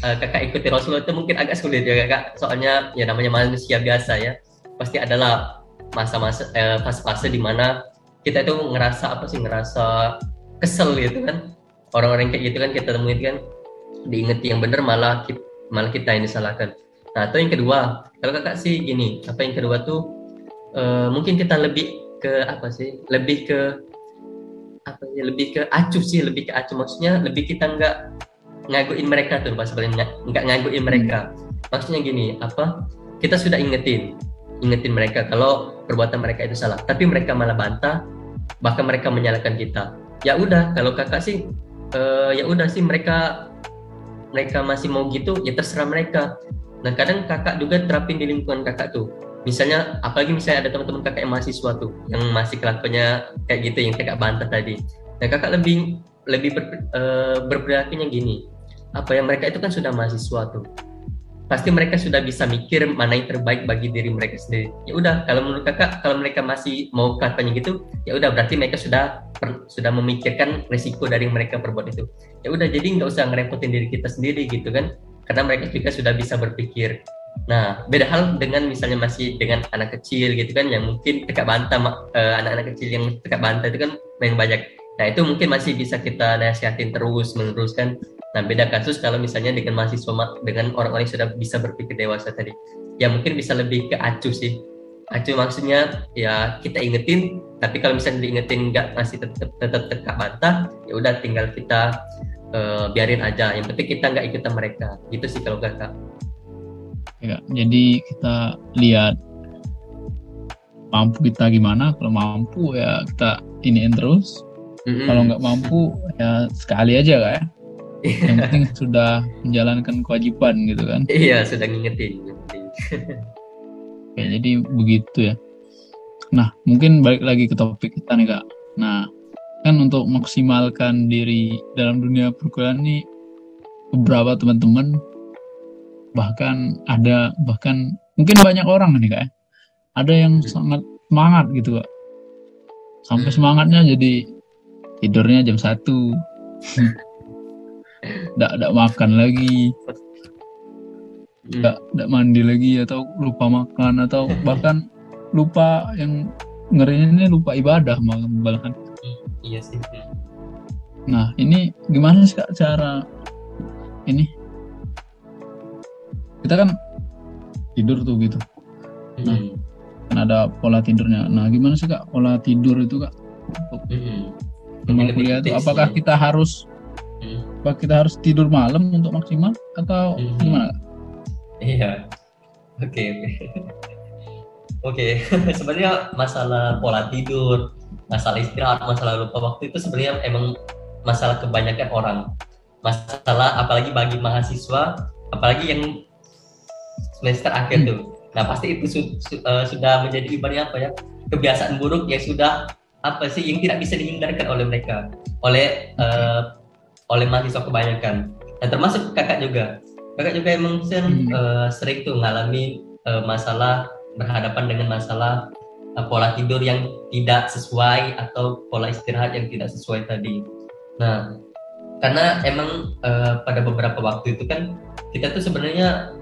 uh, kakak ikuti Rasulullah itu mungkin agak sulit ya kakak. Soalnya ya namanya manusia biasa ya. Pasti adalah masa-masa eh, fase-fase di mana kita itu ngerasa apa sih ngerasa kesel gitu kan. Orang-orang kayak gitu kan kita temuin kan diingeti yang benar malah kita, malah kita yang disalahkan. Nah, atau yang kedua, kalau kakak sih gini, apa yang kedua tuh eh, mungkin kita lebih ke apa sih? Lebih ke apa ya lebih ke acuh sih lebih ke acuh. Maksudnya lebih kita nggak ngaguin mereka tuh pas sebenarnya nggak ngaguin mereka. Maksudnya gini apa kita sudah ingetin ingetin mereka kalau perbuatan mereka itu salah. Tapi mereka malah bantah bahkan mereka menyalahkan kita. Ya udah kalau kakak sih uh, ya udah sih mereka mereka masih mau gitu ya terserah mereka. Nah kadang kakak juga terapin di lingkungan kakak tuh misalnya apalagi misalnya ada teman-teman kakak yang mahasiswa tuh yang masih kelakuannya kayak gitu yang kakak bantah tadi. Nah kakak lebih lebih ber, uh, berperilakunya gini. Apa yang mereka itu kan sudah mahasiswa tuh. Pasti mereka sudah bisa mikir mana yang terbaik bagi diri mereka sendiri. Ya udah kalau menurut kakak kalau mereka masih mau kelakuannya gitu ya udah berarti mereka sudah per, sudah memikirkan risiko dari mereka perbuat itu. Ya udah jadi nggak usah ngerepotin diri kita sendiri gitu kan. Karena mereka juga sudah bisa berpikir Nah, beda hal dengan misalnya masih dengan anak kecil gitu kan yang mungkin dekat bantah uh, anak-anak kecil yang dekat bantah itu kan main banyak. Nah, itu mungkin masih bisa kita nasihatin terus meneruskan. Nah, beda kasus kalau misalnya dengan mahasiswa dengan orang-orang yang sudah bisa berpikir dewasa tadi. Ya mungkin bisa lebih ke acu sih. Acu maksudnya ya kita ingetin, tapi kalau misalnya diingetin nggak masih tetap tetap dekat bantah, ya udah tinggal kita uh, biarin aja. Yang penting kita nggak ikutan mereka. Gitu sih kalau kakak ya jadi kita lihat mampu kita gimana. Kalau mampu ya kita iniin terus. Mm-hmm. kalau nggak mampu ya sekali aja kak ya. Yang penting sudah menjalankan kewajiban gitu kan. Iya sudah ngingetin. Ya jadi begitu ya. Nah mungkin balik lagi ke topik kita nih kak. Nah kan untuk maksimalkan diri dalam dunia perkuliahan ini beberapa teman-teman bahkan ada bahkan mungkin banyak orang nih kak ya. ada yang hmm. sangat semangat gitu kak sampai hmm. semangatnya jadi tidurnya jam satu tidak tidak makan lagi tidak hmm. tidak mandi lagi atau lupa makan atau bahkan lupa yang ngerinya ini lupa ibadah malahan iya sih nah ini gimana sih kak cara ini kita kan tidur tuh gitu nah hmm. kan ada pola tidurnya nah gimana sih kak pola tidur itu kak hmm. kuliah itu apakah kita harus hmm. apa kita harus tidur malam untuk maksimal atau hmm. gimana iya oke oke okay. oke okay. sebenarnya masalah pola tidur masalah istirahat masalah lupa waktu itu sebenarnya emang masalah kebanyakan orang masalah apalagi bagi mahasiswa apalagi yang semester akhir hmm. tuh. Nah pasti itu su su uh, sudah menjadi ibaratnya apa ya kebiasaan buruk yang sudah apa sih yang tidak bisa dihindarkan oleh mereka, oleh uh, oleh mahasiswa kebanyakan. Dan termasuk kakak juga. Kakak juga emang sering, hmm. uh, sering tuh ngalami uh, masalah berhadapan dengan masalah uh, pola tidur yang tidak sesuai atau pola istirahat yang tidak sesuai tadi. Nah, karena emang uh, pada beberapa waktu itu kan kita tuh sebenarnya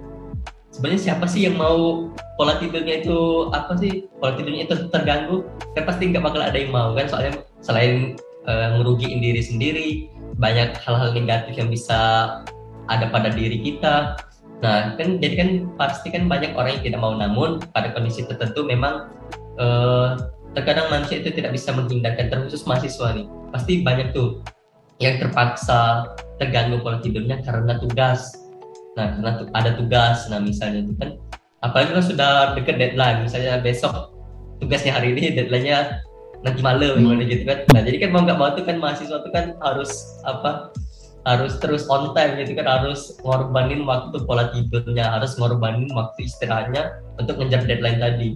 sebenarnya siapa sih yang mau pola tidurnya itu apa sih pola tidurnya itu terganggu? Kan pasti nggak bakal ada yang mau kan soalnya selain uh, ngerugiin diri sendiri banyak hal-hal negatif yang bisa ada pada diri kita. Nah kan jadi kan pasti kan banyak orang yang tidak mau namun pada kondisi tertentu memang uh, terkadang manusia itu tidak bisa menghindarkan terkhusus mahasiswa nih. Pasti banyak tuh yang terpaksa terganggu pola tidurnya karena tugas Nah, karena ada tugas, nah misalnya itu kan, apalagi kalau sudah deket deadline, misalnya besok tugasnya hari ini, deadline-nya nanti malam, hmm. gitu kan. Nah, jadi kan mau nggak mau tuh kan mahasiswa itu kan harus apa? harus terus on time gitu kan harus ngorbanin waktu pola tidurnya harus ngorbanin waktu istirahatnya untuk ngejar deadline tadi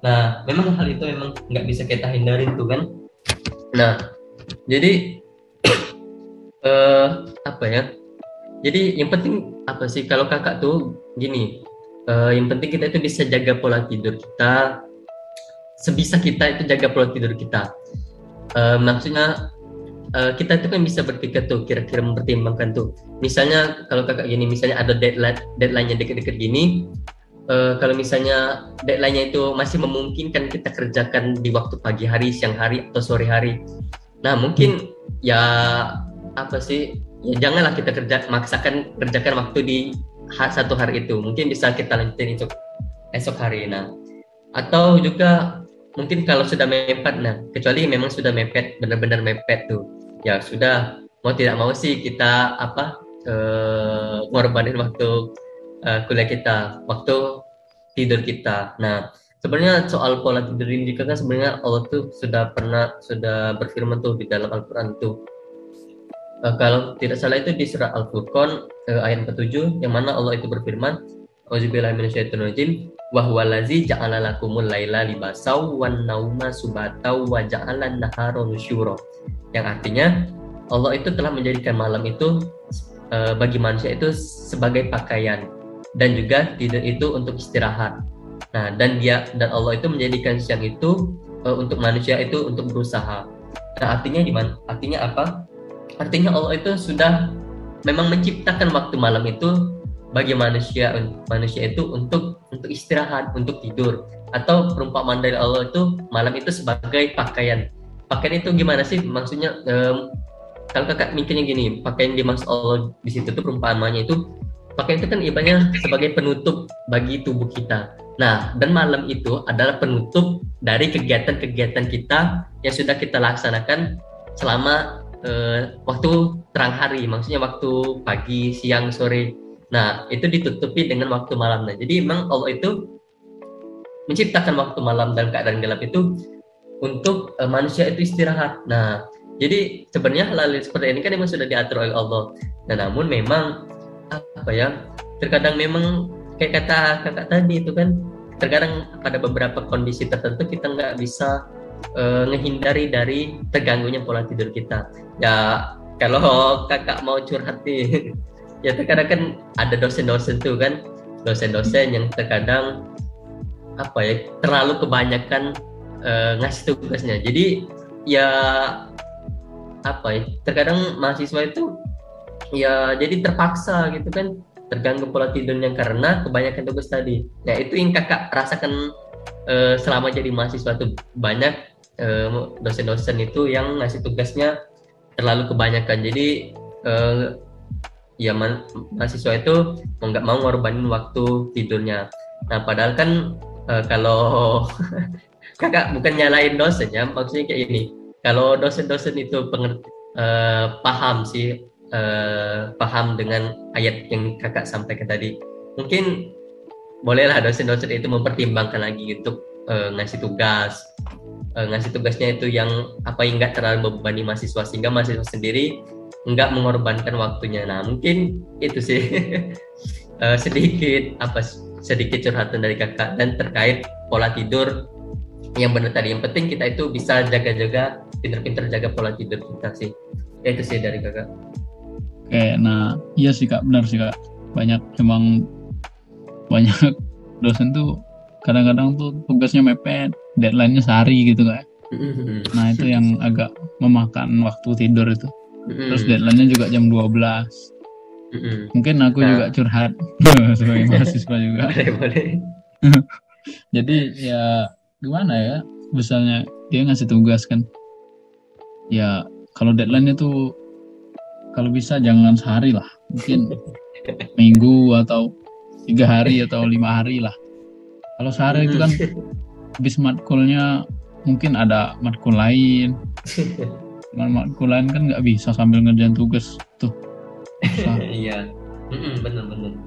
nah memang hal itu memang nggak bisa kita hindarin tuh kan nah jadi uh, apa ya jadi yang penting apa sih? Kalau kakak tuh gini uh, yang penting kita itu bisa jaga pola tidur kita sebisa kita itu jaga pola tidur kita. Uh, maksudnya uh, kita itu kan bisa berpikir tuh kira-kira mempertimbangkan tuh. Misalnya kalau kakak gini misalnya ada deadline deadline-nya deket-deket gini uh, kalau misalnya deadline-nya itu masih memungkinkan kita kerjakan di waktu pagi hari siang hari atau sore hari. Nah mungkin ya apa sih ya janganlah kita kerja maksakan kerjakan waktu di satu hari itu mungkin bisa kita lanjutin untuk esok hari nah atau juga mungkin kalau sudah mepet nah kecuali memang sudah mepet benar-benar mepet tuh ya sudah mau tidak mau sih kita apa uh, ngorbanin waktu uh, kuliah kita, waktu tidur kita. Nah, sebenarnya soal pola tidur ini juga kan sebenarnya Allah tuh sudah pernah sudah berfirman tuh di dalam Al-Qur'an tuh. Uh, kalau tidak salah itu di surah Al-Furqan uh, ayat ke-7 yang mana Allah itu berfirman, Auzubillahi minasyaitonirrajim wa huwallazi ja'ala lakumul laila libasau wan nauma subatau wa ja'ala nahara nusyura. Yang artinya Allah itu telah menjadikan malam itu uh, bagi manusia itu sebagai pakaian dan juga tidur itu untuk istirahat. Nah, dan dia dan Allah itu menjadikan siang itu uh, untuk manusia itu untuk berusaha. Nah, artinya gimana? Artinya apa? Artinya Allah itu sudah memang menciptakan waktu malam itu bagi manusia manusia itu untuk untuk istirahat, untuk tidur. Atau perumpamaan dari Allah itu malam itu sebagai pakaian. Pakaian itu gimana sih? Maksudnya um, kalau kakak mikirnya gini, pakaian dimaksud Allah di situ tuh perumpamaannya itu pakaian itu kan ibaratnya sebagai penutup bagi tubuh kita. Nah, dan malam itu adalah penutup dari kegiatan-kegiatan kita yang sudah kita laksanakan selama uh, waktu terang hari, maksudnya waktu pagi, siang, sore. Nah, itu ditutupi dengan waktu malam. Nah, jadi memang Allah itu menciptakan waktu malam dan keadaan gelap itu untuk uh, manusia itu istirahat. Nah, jadi sebenarnya hal-hal seperti ini kan memang sudah diatur oleh Allah. Nah, namun memang apa ya terkadang memang kayak kata kakak tadi itu kan terkadang pada beberapa kondisi tertentu kita nggak bisa uh, menghindari dari terganggunya pola tidur kita. Ya kalau kakak mau curhat nih ya terkadang kan ada dosen-dosen tuh kan dosen-dosen yang terkadang apa ya terlalu kebanyakan uh, ngasih tugasnya. Jadi ya apa ya terkadang mahasiswa itu ya jadi terpaksa gitu kan terganggu pola tidurnya karena kebanyakan tugas tadi. Ya itu yang kakak rasakan uh, selama jadi mahasiswa tuh. Banyak dosen-dosen itu yang ngasih tugasnya terlalu kebanyakan. Jadi uh, ya ma mahasiswa itu nggak mau ngorbanin waktu tidurnya. Nah padahal kan uh, kalau kakak bukan nyalain dosen ya, maksudnya kayak ini. Kalau dosen-dosen itu pengerti, uh, paham sih uh, paham dengan ayat yang kakak sampaikan tadi. Mungkin bolehlah dosen-dosen itu mempertimbangkan lagi untuk uh, ngasih tugas, uh, ngasih tugasnya itu yang apa yang nggak terlalu membebani mahasiswa sehingga mahasiswa sendiri nggak mengorbankan waktunya. Nah mungkin itu sih uh, sedikit apa sedikit curhatan dari kakak dan terkait pola tidur yang benar tadi. Yang penting kita itu bisa jaga-jaga, pinter-pinter jaga pola tidur kita sih. Itu sih dari kakak. Oke, nah iya sih kak, benar sih kak. Banyak emang banyak dosen tuh kadang-kadang tuh tugasnya mepet, deadline-nya sehari gitu kak. Nah itu yang agak memakan waktu tidur itu. Terus deadline-nya juga jam 12. Mungkin aku nah. juga curhat sebagai mahasiswa juga. Jadi ya gimana ya, misalnya dia ngasih tugas kan. Ya kalau deadline-nya tuh kalau bisa jangan sehari lah mungkin minggu atau tiga hari atau lima hari lah kalau sehari itu kan habis matkulnya mungkin ada matkul lain. Matkul lain kan nggak bisa sambil ngerjain tugas tuh. Iya. Benar-benar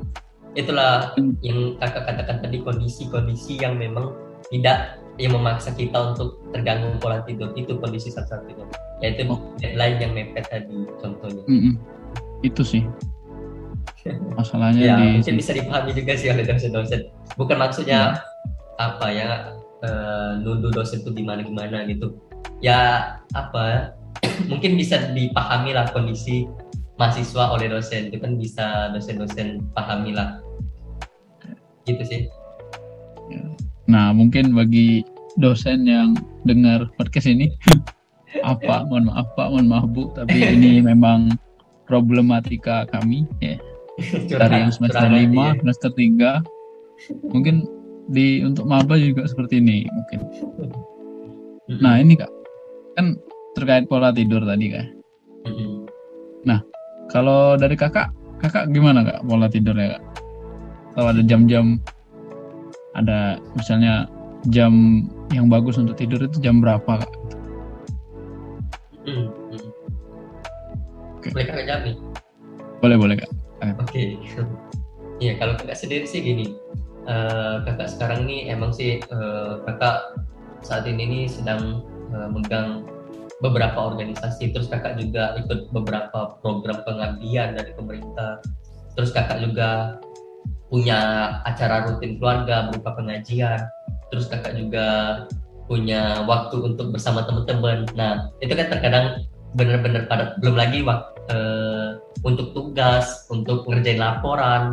itulah yang kakak katakan tadi kondisi-kondisi yang memang tidak yang memaksa kita untuk terganggu pola tidur. Itu kondisi satu-satunya. Yaitu oh. deadline yang mepet tadi contohnya. Mm -mm. itu sih. Masalahnya ya di... mungkin bisa dipahami juga sih oleh dosen-dosen. Bukan maksudnya ya. apa ya uh, nuduh dosen itu gimana gimana gitu ya apa mungkin bisa dipahami lah kondisi mahasiswa oleh dosen itu kan bisa dosen-dosen pahami lah gitu sih ya. Nah, mungkin bagi dosen yang dengar podcast ini, apa, mohon maaf Pak, mohon maaf Bu, tapi ini memang problematika kami ya. Dari yang semester lima, ya. semester tiga, mungkin di untuk maba juga seperti ini mungkin. Nah, ini Kak, kan terkait pola tidur tadi Kak. Nah, kalau dari Kakak, Kakak gimana Kak pola tidurnya Kak? Kalau ada jam-jam ada misalnya jam yang bagus untuk tidur itu jam berapa kak? Okay. Boleh kakak jawab nih? Boleh boleh kak. Oke. Iya kalau kakak sendiri sih gini. Eh, kakak sekarang ini emang sih eh, kakak saat ini nih sedang eh, megang beberapa organisasi. Terus kakak juga ikut beberapa program pengabdian dari pemerintah. Terus kakak juga punya acara rutin keluarga berupa pengajian. Terus kakak juga punya waktu untuk bersama teman-teman. Nah itu kan terkadang benar-benar padat. Belum lagi waktu eh, untuk tugas untuk ngerjain laporan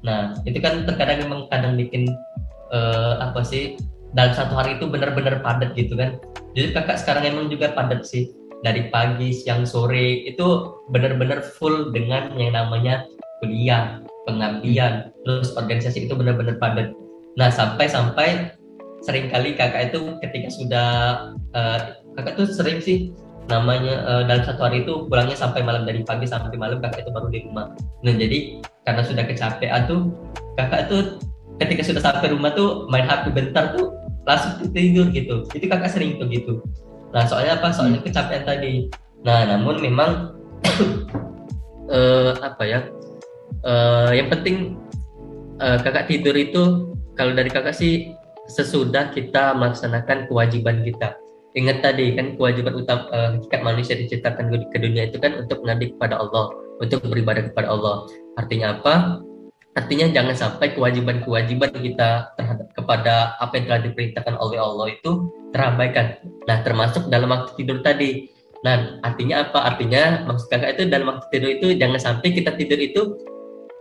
nah itu kan terkadang memang kadang bikin eh, apa sih dalam satu hari itu benar-benar padat gitu kan. Jadi kakak sekarang emang juga padat sih dari pagi siang sore itu benar-benar full dengan yang namanya kuliah pengabdian terus organisasi itu benar-benar padat. Nah sampai-sampai sering kali kakak itu ketika sudah uh, kakak tuh sering sih namanya uh, dalam satu hari itu pulangnya sampai malam dari pagi sampai malam kakak itu baru di rumah. Nah jadi karena sudah kecapean tuh kakak tuh ketika sudah sampai rumah tuh main HP bentar tuh langsung tidur gitu. Itu kakak sering tuh gitu. Nah soalnya apa? Soalnya kecapean tadi. Nah namun memang uh, apa ya? Uh, yang penting uh, kakak tidur itu kalau dari kakak sih sesudah kita melaksanakan kewajiban kita ingat tadi kan kewajiban utama uh, hakikat manusia diciptakan ke dunia itu kan untuk mengabdi kepada Allah untuk beribadah kepada Allah artinya apa Artinya jangan sampai kewajiban-kewajiban kita terhadap kepada apa yang telah diperintahkan oleh Allah itu terabaikan. Nah, termasuk dalam waktu tidur tadi. Nah, artinya apa? Artinya maksud kakak itu dalam waktu tidur itu jangan sampai kita tidur itu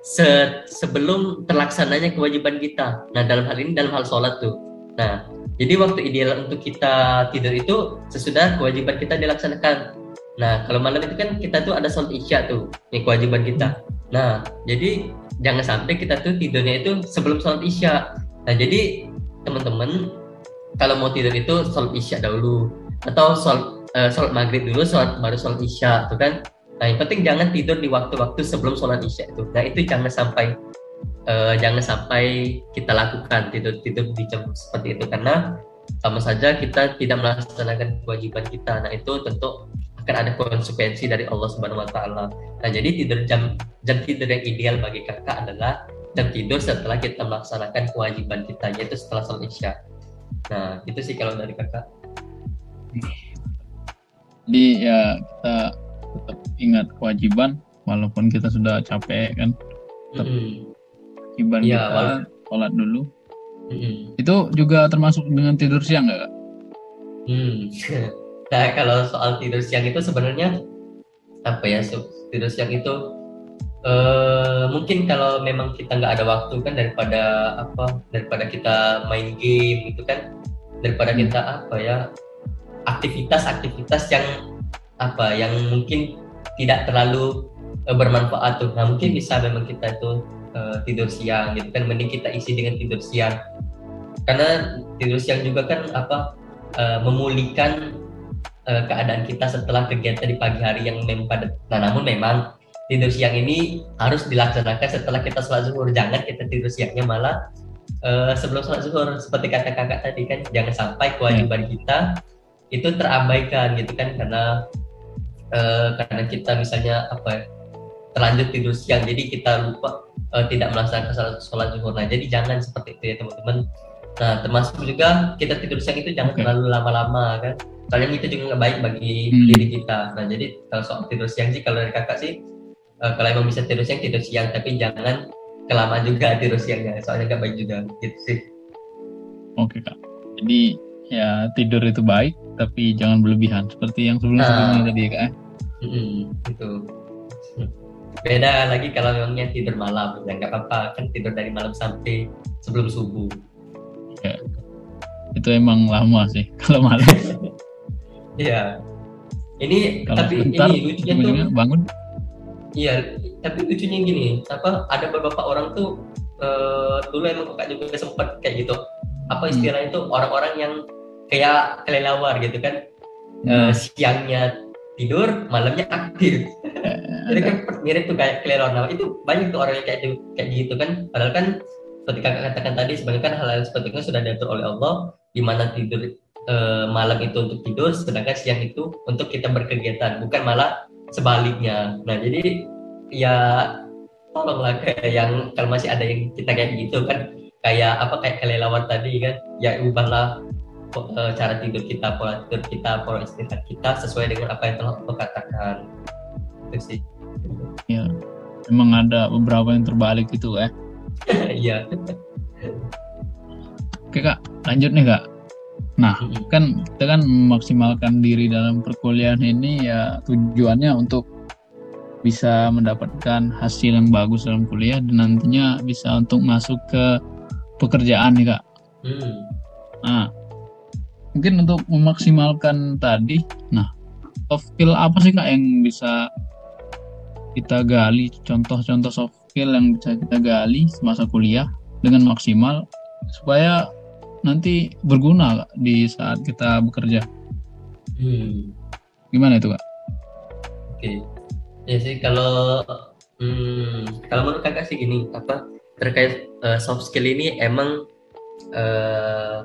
se sebelum terlaksananya kewajiban kita. Nah, dalam hal ini dalam hal sholat tuh. Nah, jadi waktu ideal untuk kita tidur itu sesudah kewajiban kita dilaksanakan. Nah, kalau malam itu kan kita tuh ada sholat isya tuh, yang kewajiban kita. Nah, jadi jangan sampai kita tuh tidurnya itu sebelum sholat isya nah jadi teman-teman kalau mau tidur itu sholat isya dahulu atau sholat, uh, sholat maghrib dulu sholat baru sholat isya tuh kan nah yang penting jangan tidur di waktu-waktu sebelum sholat isya itu nah itu jangan sampai uh, jangan sampai kita lakukan tidur tidur di jam seperti itu karena sama saja kita tidak melaksanakan kewajiban kita nah itu tentu akan ada konsekuensi dari Allah Subhanahu wa taala. Nah, jadi tidur jam jam tidur yang ideal bagi kakak adalah jam tidur setelah kita melaksanakan kewajiban kita yaitu setelah sholat isya. Nah, itu sih kalau dari kakak. Jadi ya kita tetap ingat kewajiban walaupun kita sudah capek kan. Tetap mm -hmm. Ya, kita sholat dulu. Mm -hmm. Itu juga termasuk dengan tidur siang nggak kak? Hmm. Nah kalau soal tidur siang itu sebenarnya apa ya tidur siang itu uh, mungkin kalau memang kita nggak ada waktu kan daripada apa daripada kita main game gitu kan daripada hmm. kita apa ya aktivitas-aktivitas yang apa yang mungkin tidak terlalu uh, bermanfaat tuh nah mungkin bisa memang kita itu uh, tidur siang gitu kan mending kita isi dengan tidur siang karena tidur siang juga kan apa uh, memulihkan uh, keadaan kita setelah kegiatan di pagi hari yang memang padat. Nah, namun memang tidur siang ini harus dilaksanakan setelah kita sholat zuhur. Jangan kita tidur siangnya malah uh, sebelum sholat zuhur. Seperti kata kakak tadi kan, jangan sampai kewajiban kita itu terabaikan gitu kan karena uh, karena kita misalnya apa terlanjur tidur siang. Jadi kita lupa uh, tidak melaksanakan sholat, sholat zuhur. Nah, jadi jangan seperti itu ya teman-teman. Nah, termasuk juga kita tidur siang itu jangan okay. terlalu lama-lama kan? Kalian itu juga nggak baik bagi hmm. diri kita. Nah jadi kalau soal tidur siang sih kalau dari kakak sih uh, kalau emang bisa tidur siang tidur siang. Tapi jangan kelamaan juga tidur siangnya soalnya nggak baik juga. Gitu sih. Oke kak. Jadi ya tidur itu baik tapi jangan berlebihan. Seperti yang sebelum sebelumnya nah, tadi ya kak eh? mm, itu beda lagi kalau memangnya tidur malam ya nggak apa-apa kan tidur dari malam sampai sebelum subuh ya. itu emang lama sih kalau malam Iya. Ini Kalau tapi sebentar, ini lucunya tuh bangun. Iya, tapi lucunya gini, apa ada beberapa orang tuh uh, dulu emang kakak juga sempat kayak gitu. Apa hmm. istilahnya hmm. tuh orang-orang yang kayak kelelawar gitu kan. Hmm. Uh, siangnya tidur, malamnya aktif. Jadi kan mirip tuh kayak. Nah, itu banyak tuh orang yang kayak kayak gitu kan. Padahal kan seperti kakak katakan tadi sebenarnya kan hal-hal seperti itu sudah diatur oleh Allah di mana tidur uh, malam itu untuk tidur, sedangkan siang itu untuk kita berkegiatan, bukan malah sebaliknya. Nah, jadi ya tolonglah kayak yang kalau masih ada yang kita kayak gitu kan kayak apa kayak kelelawar tadi kan ya ubahlah uh, cara tidur kita pola tidur kita pola istirahat kita sesuai dengan apa yang telah aku katakan itu sih ya memang ada beberapa yang terbalik gitu ya iya oke kak lanjut nih kak nah kan kita kan memaksimalkan diri dalam perkuliahan ini ya tujuannya untuk bisa mendapatkan hasil yang bagus dalam kuliah dan nantinya bisa untuk masuk ke pekerjaan nih kak. Hmm. Nah, mungkin untuk memaksimalkan tadi, nah soft skill apa sih kak yang bisa kita gali? Contoh-contoh soft skill yang bisa kita gali semasa kuliah dengan maksimal supaya nanti berguna kak, di saat kita bekerja. Hmm. Gimana itu kak? Oke, okay. ya sih kalau hmm, kalau menurut kakak sih gini apa terkait uh, soft skill ini emang uh,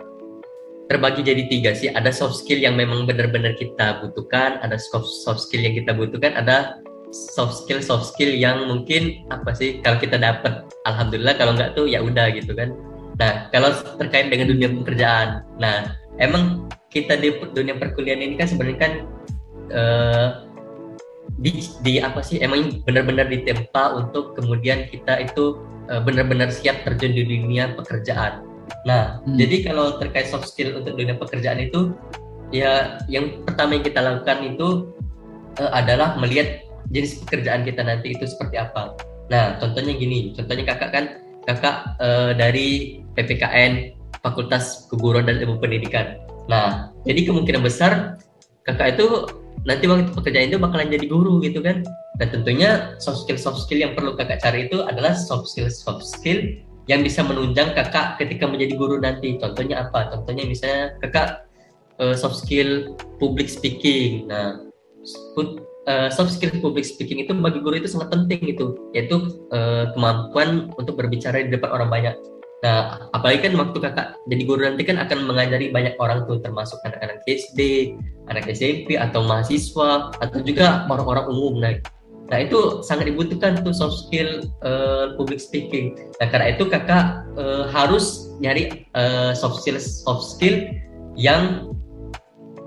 terbagi jadi tiga sih. Ada soft skill yang memang benar-benar kita butuhkan, ada soft soft skill yang kita butuhkan, ada soft skill soft skill yang mungkin apa sih kalau kita dapat alhamdulillah kalau nggak tuh ya udah gitu kan. Nah kalau terkait dengan dunia pekerjaan, nah emang kita di dunia perkuliahan ini kan sebenarnya kan uh, di, di apa sih emang benar-benar ditempa untuk kemudian kita itu uh, benar-benar siap terjun di dunia pekerjaan. Nah, hmm. jadi kalau terkait soft skill untuk dunia pekerjaan itu, ya yang pertama yang kita lakukan itu uh, adalah melihat jenis pekerjaan kita nanti itu seperti apa. Nah, contohnya gini, contohnya kakak kan kakak uh, dari PPKN Fakultas Keguruan dan Ilmu Pendidikan. Nah, jadi kemungkinan besar kakak itu nanti waktu pekerjaan itu bakalan jadi guru gitu kan dan tentunya soft skill soft skill yang perlu kakak cari itu adalah soft skill soft skill yang bisa menunjang kakak ketika menjadi guru nanti contohnya apa contohnya misalnya kakak uh, soft skill public speaking nah uh, soft skill public speaking itu bagi guru itu sangat penting itu yaitu uh, kemampuan untuk berbicara di depan orang banyak Nah, apalagi kan waktu kakak jadi guru nanti kan akan mengajari banyak orang tuh, termasuk anak-anak SD, anak SMP, atau mahasiswa, atau juga orang-orang umum. Nah, nah itu sangat dibutuhkan tuh soft skill uh, public speaking. Nah, karena itu kakak uh, harus nyari uh, soft skill soft skill yang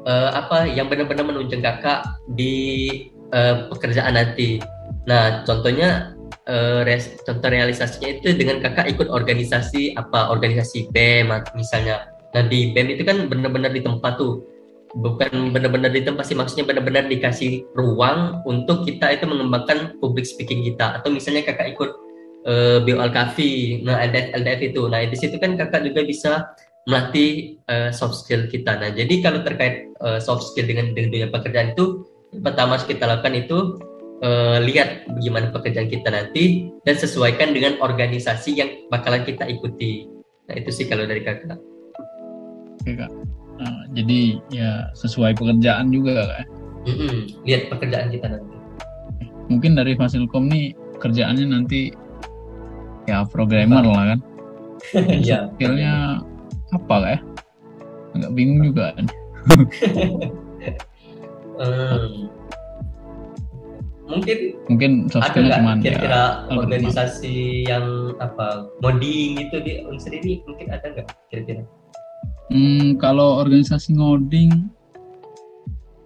uh, apa yang benar-benar menunjang kakak di uh, pekerjaan nanti. Nah, contohnya uh, res, contoh realisasinya itu dengan kakak ikut organisasi apa organisasi BEM misalnya. Nah di BEM itu kan benar-benar di tempat tuh. Bukan benar-benar di tempat sih maksudnya benar-benar dikasih ruang untuk kita itu mengembangkan public speaking kita. Atau misalnya kakak ikut uh, eh, BOLKAFI nah LDF, LDF itu. Nah di situ kan kakak juga bisa melatih uh, soft skill kita nah jadi kalau terkait uh, soft skill dengan dengan dunia pekerjaan itu pertama kita lakukan itu uh, lihat bagaimana pekerjaan kita nanti dan sesuaikan dengan organisasi yang bakalan kita ikuti. Nah itu sih kalau dari kakak. Oke kak. Nah, jadi ya sesuai pekerjaan juga kak. Mm -hmm. Lihat pekerjaan kita nanti. Mungkin dari Fasilkom nih kerjaannya nanti ya programmer lah kan. Iya. Skillnya apa kak ya? Agak bingung juga. hmm mungkin mungkin ada nggak kira-kira ya, organisasi yang apa ngoding itu di unsur ini mungkin ada nggak kira-kira hmm, kalau organisasi ngoding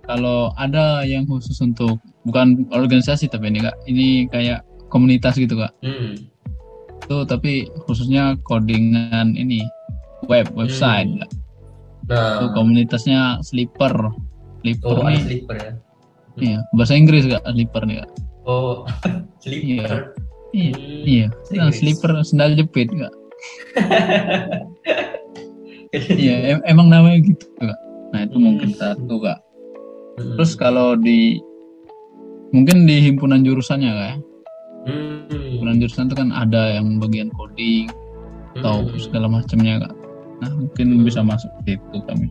kalau ada yang khusus untuk bukan organisasi tapi ini kak ini kayak komunitas gitu kak hmm. itu tapi khususnya codingan ini web website hmm. nah. itu komunitasnya sleeper sleeper oh, nih sleeper ya Iya, bahasa Inggris gak slipper nih kak? Oh, slipper. Iya, hmm, iya. Nah, slipper sendal jepit kak. iya, em emang namanya gitu kak. Nah itu hmm. mungkin satu kak. Hmm. Terus kalau di mungkin di himpunan jurusannya kak ya? Hmm. Himpunan jurusan itu kan ada yang bagian coding atau hmm. segala macamnya kak. Nah mungkin bisa masuk itu kami.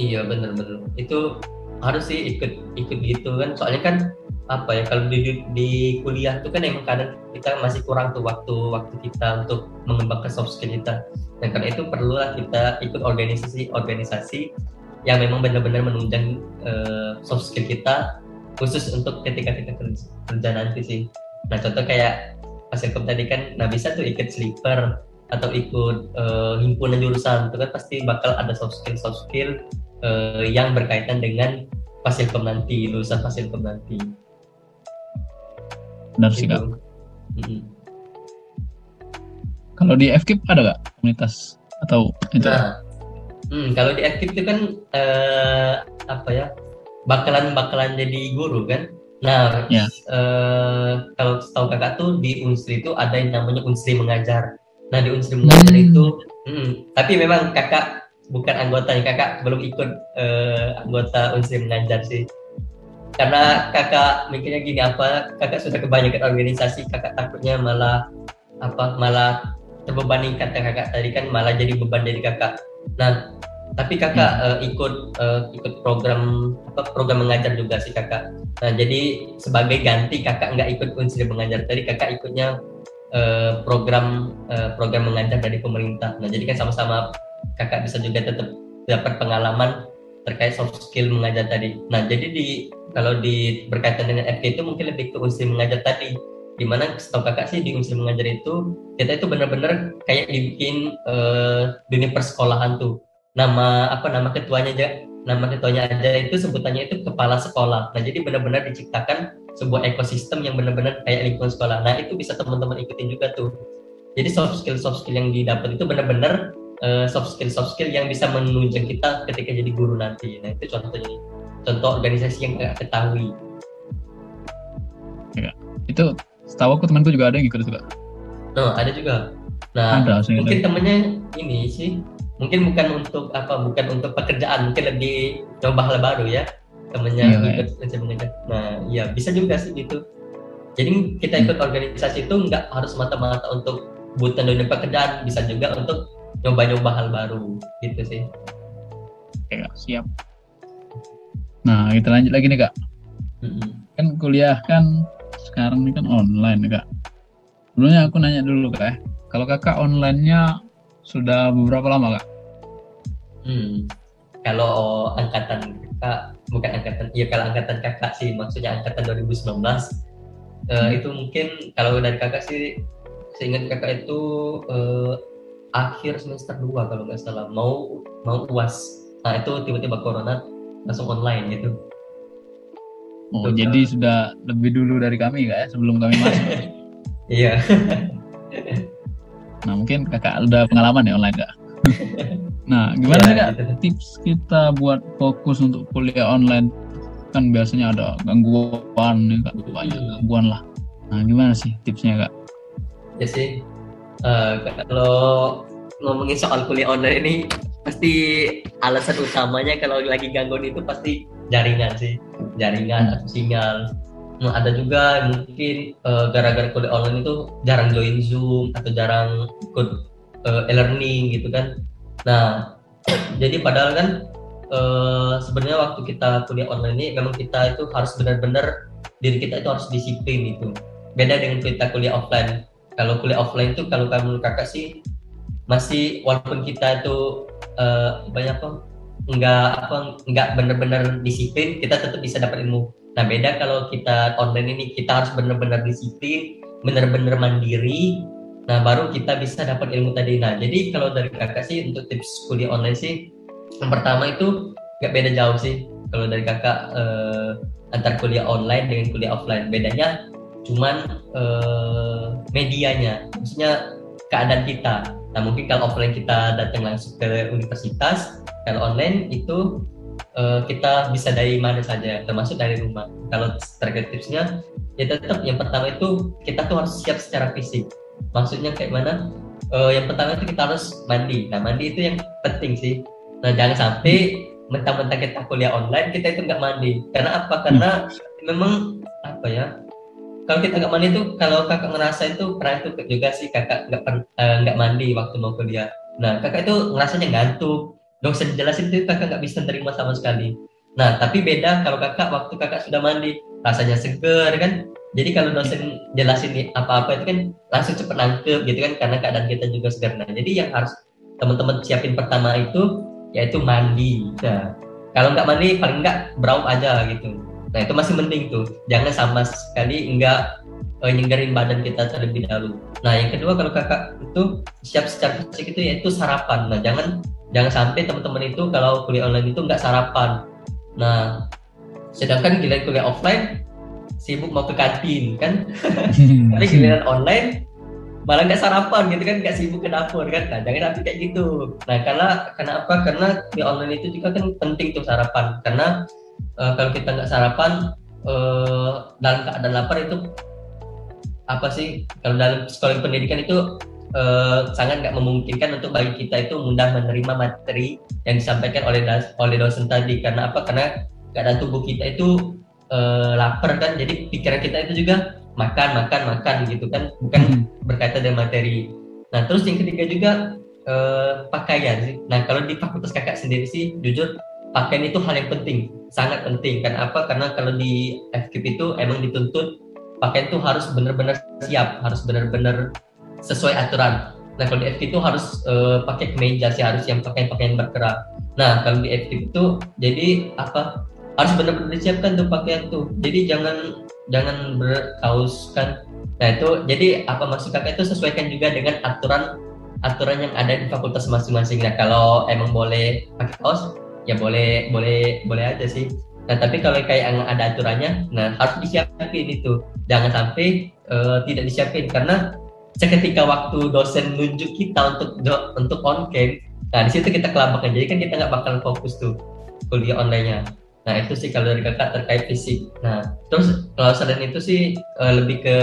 Iya benar-benar. Itu harus sih ikut ikut gitu kan soalnya kan apa ya kalau di, di kuliah itu kan emang kadang kita masih kurang tuh waktu waktu kita untuk mengembangkan soft skill kita dan karena itu perlulah kita ikut organisasi organisasi yang memang benar-benar menunjang uh, soft skill kita khusus untuk ketika kita kerja, nanti sih Nah contoh kayak Fasilkom tadi kan, nah bisa tuh ikut sleeper atau ikut uh, himpunan jurusan itu kan pasti bakal ada soft skill soft skill uh, yang berkaitan dengan Fasilkom nanti lulusan Fasilkom nanti. Benar sih kak. Mm-hmm. Kalau di FKIP ada nggak komunitas atau itu? Nah, hmm, kalau di FKIP itu kan uh, apa ya bakalan bakalan jadi guru kan. Nah, ya. uh, kalau tahu kakak tuh di Unsri itu ada yang namanya Unsri mengajar. Nah di unsur mengajar hmm. itu, hmm, tapi memang kakak bukan anggotanya kakak belum ikut uh, anggota unsur mengajar sih. Karena kakak mikirnya gini apa, kakak sudah kebanyakan organisasi, kakak takutnya malah apa malah terbebani kata kakak tadi kan malah jadi beban dari kakak. Nah tapi kakak hmm. uh, ikut uh, ikut program apa program mengajar juga sih kakak. Nah jadi sebagai ganti kakak nggak ikut unsur mengajar tadi kakak ikutnya uh, program uh, program mengajar dari pemerintah. Nah, jadi kan sama-sama kakak bisa juga tetap dapat pengalaman terkait soft skill mengajar tadi. Nah, jadi di kalau di berkaitan dengan FK itu mungkin lebih ke unsur mengajar tadi. Di mana setahu kakak sih di unsur mengajar itu kita itu benar-benar kayak dibikin uh, dunia persekolahan tuh. Nama apa nama ketuanya aja nama ketuanya aja itu sebutannya itu kepala sekolah. Nah, jadi benar-benar diciptakan sebuah ekosistem yang benar-benar kayak lingkungan sekolah. Nah itu bisa teman-teman ikutin juga tuh. Jadi soft skill soft skill yang didapat itu benar-benar uh, soft skill soft skill yang bisa menunjang kita ketika jadi guru nanti. Nah itu contohnya, contoh organisasi yang kita ketahui. Ya, itu setahu aku temanku juga ada yang ikut juga. Oh ada juga. Nah ada, mungkin temennya ini sih mungkin bukan untuk apa bukan untuk pekerjaan mungkin lebih coba hal baru ya temennya iya, ikut mengajar nah ya bisa juga sih gitu. Jadi kita ikut hmm. organisasi itu nggak harus mata-mata untuk butuh dunia pekerjaan bisa juga untuk nyoba-nyoba hal baru gitu sih. Ya siap. Nah kita lanjut lagi nih kak. Hmm. Kan kuliah kan sekarang ini kan online kak. Dulunya aku nanya dulu kak ya. Kalau kakak onlinenya sudah beberapa lama kak? Hmm kalau angkatan kakak bukan angkatan iya kalau angkatan kakak sih maksudnya angkatan 2019 uh, hmm. itu mungkin kalau dari kakak sih seingat kakak itu uh, akhir semester 2 kalau nggak salah. Mau mau uas nah itu tiba-tiba corona langsung online gitu. Oh itu, jadi kan. sudah lebih dulu dari kami kak ya sebelum kami masuk? Iya. Nah mungkin kakak udah pengalaman ya online kak Nah, gimana sih ya, kak gitu. tips kita buat fokus untuk kuliah online? Kan biasanya ada gangguan, nih kak banyak gangguan lah. Nah, gimana sih tipsnya kak? Ya sih, uh, kalau ngomongin soal kuliah online ini pasti alasan utamanya kalau lagi gangguan itu pasti jaringan sih, jaringan atau sinyal. Nah, ada juga mungkin uh, gara-gara kuliah online itu jarang join Zoom atau jarang ikut uh, e-learning gitu kan Nah, jadi padahal kan uh, sebenarnya waktu kita kuliah online ini memang kita itu harus benar-benar diri kita itu harus disiplin itu. Beda dengan kita kuliah offline. Kalau kuliah offline itu kalau kamu kakak sih masih walaupun kita itu uh, banyak apa nggak apa nggak benar-benar disiplin kita tetap bisa dapat ilmu. Nah beda kalau kita online ini kita harus benar-benar disiplin, benar-benar mandiri, Nah, baru kita bisa dapat ilmu tadi. Nah, jadi kalau dari kakak sih untuk tips kuliah online sih, yang pertama itu nggak beda jauh sih. Kalau dari kakak eh, antar kuliah online dengan kuliah offline, bedanya cuman eh, medianya, maksudnya keadaan kita. Nah, mungkin kalau offline kita datang langsung ke universitas, kalau online itu eh, kita bisa dari mana saja, termasuk dari rumah. Kalau terkait tipsnya, ya tetap yang pertama itu kita tuh harus siap secara fisik maksudnya kayak mana? Uh, yang pertama itu kita harus mandi. Nah mandi itu yang penting sih. Nah jangan sampai mentang-mentang kita kuliah online kita itu nggak mandi. Karena apa? Karena hmm. memang apa ya? Kalau kita nggak mandi itu kalau kakak ngerasa itu pernah itu juga sih kakak nggak uh, nggak mandi waktu mau kuliah. Nah kakak itu ngerasanya ngantuk. Dosen jelasin itu kakak nggak bisa terima sama sekali. Nah tapi beda kalau kakak waktu kakak sudah mandi rasanya seger kan jadi kalau dosen jelasin apa-apa itu kan langsung cepet nangkep gitu kan karena keadaan kita juga. Nah, jadi yang harus teman-teman siapin pertama itu yaitu mandi. Nah, kalau nggak mandi paling nggak brown aja gitu. Nah itu masih mending tuh. Jangan sama sekali nggak uh, nyenggarin badan kita terlebih dahulu. Nah yang kedua kalau kakak itu siap secara fisik itu yaitu sarapan. Nah jangan jangan sampai teman-teman itu kalau kuliah online itu nggak sarapan. Nah sedangkan gila kuliah offline sibuk mau ke kantin kan, tapi giliran online malah nggak sarapan gitu kan nggak sibuk ke dapur kan? Nah jangan sampai kayak gitu. Nah karena karena apa? Karena di online itu juga kan penting tuh sarapan. Karena uh, kalau kita nggak sarapan uh, dalam keadaan lapar itu apa sih? Kalau dalam sekolah pendidikan itu uh, sangat nggak memungkinkan untuk bagi kita itu mudah menerima materi yang disampaikan oleh oleh dosen tadi. Karena apa? Karena keadaan tubuh kita itu uh, lapar kan jadi pikiran kita itu juga makan makan makan gitu kan bukan hmm. berkaitan dengan materi. Nah terus yang ketiga juga eh, pakaian sih. Nah kalau di fakultas kakak sendiri sih jujur pakaian itu hal yang penting sangat penting. Kan apa? Karena kalau di FKIP itu emang dituntut pakaian itu harus benar-benar siap harus benar-benar sesuai aturan. Nah kalau di FKIP itu harus uh, pakai kemeja sih harus yang pakai pakaian bergerak. Nah kalau di FKIP itu jadi apa harus benar-benar disiapkan tuh pakaian tuh. Jadi jangan jangan berkaus kan. Nah itu jadi apa maksud kakak itu sesuaikan juga dengan aturan aturan yang ada di fakultas masing-masing. Nah kalau emang boleh pakai kaos ya boleh boleh boleh aja sih. Nah tapi kalau kayak yang ada aturannya nah harus disiapin itu. Jangan sampai uh, tidak disiapin. Karena seketika waktu dosen nunjuk kita untuk untuk on cam nah di situ kita kelabakan jadi kan kita nggak bakal fokus tuh kuliah online-nya Nah itu sih kalau dari kakak terkait fisik. Nah terus kalau selain itu sih uh, lebih ke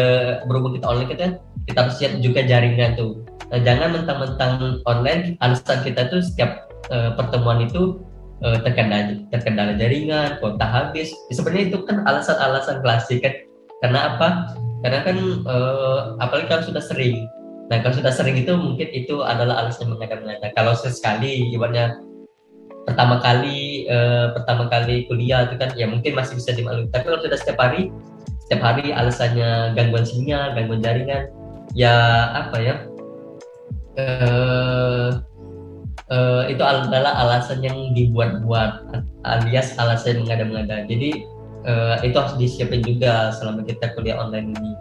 berhubung kita online kita kita harus siap juga jaringan tuh. Nah, jangan mentang-mentang online alasan kita tuh setiap uh, pertemuan itu uh, terkendala terkendala jaringan, kuota habis. Ya, sebenarnya itu kan alasan-alasan klasik kan. Karena apa? Karena kan uh, apalagi kalau sudah sering. Nah kalau sudah sering itu mungkin itu adalah alasan mengada-ngada. Kalau sesekali ibaratnya pertama kali uh, pertama kali kuliah itu kan ya mungkin masih bisa dimaklumi. Tapi kalau sudah setiap hari setiap hari alasannya gangguan sinyal gangguan jaringan ya apa ya uh, uh, itu adalah alasan yang dibuat-buat alias alasan mengada-ngada jadi uh, itu harus disiapin juga selama kita kuliah online ini.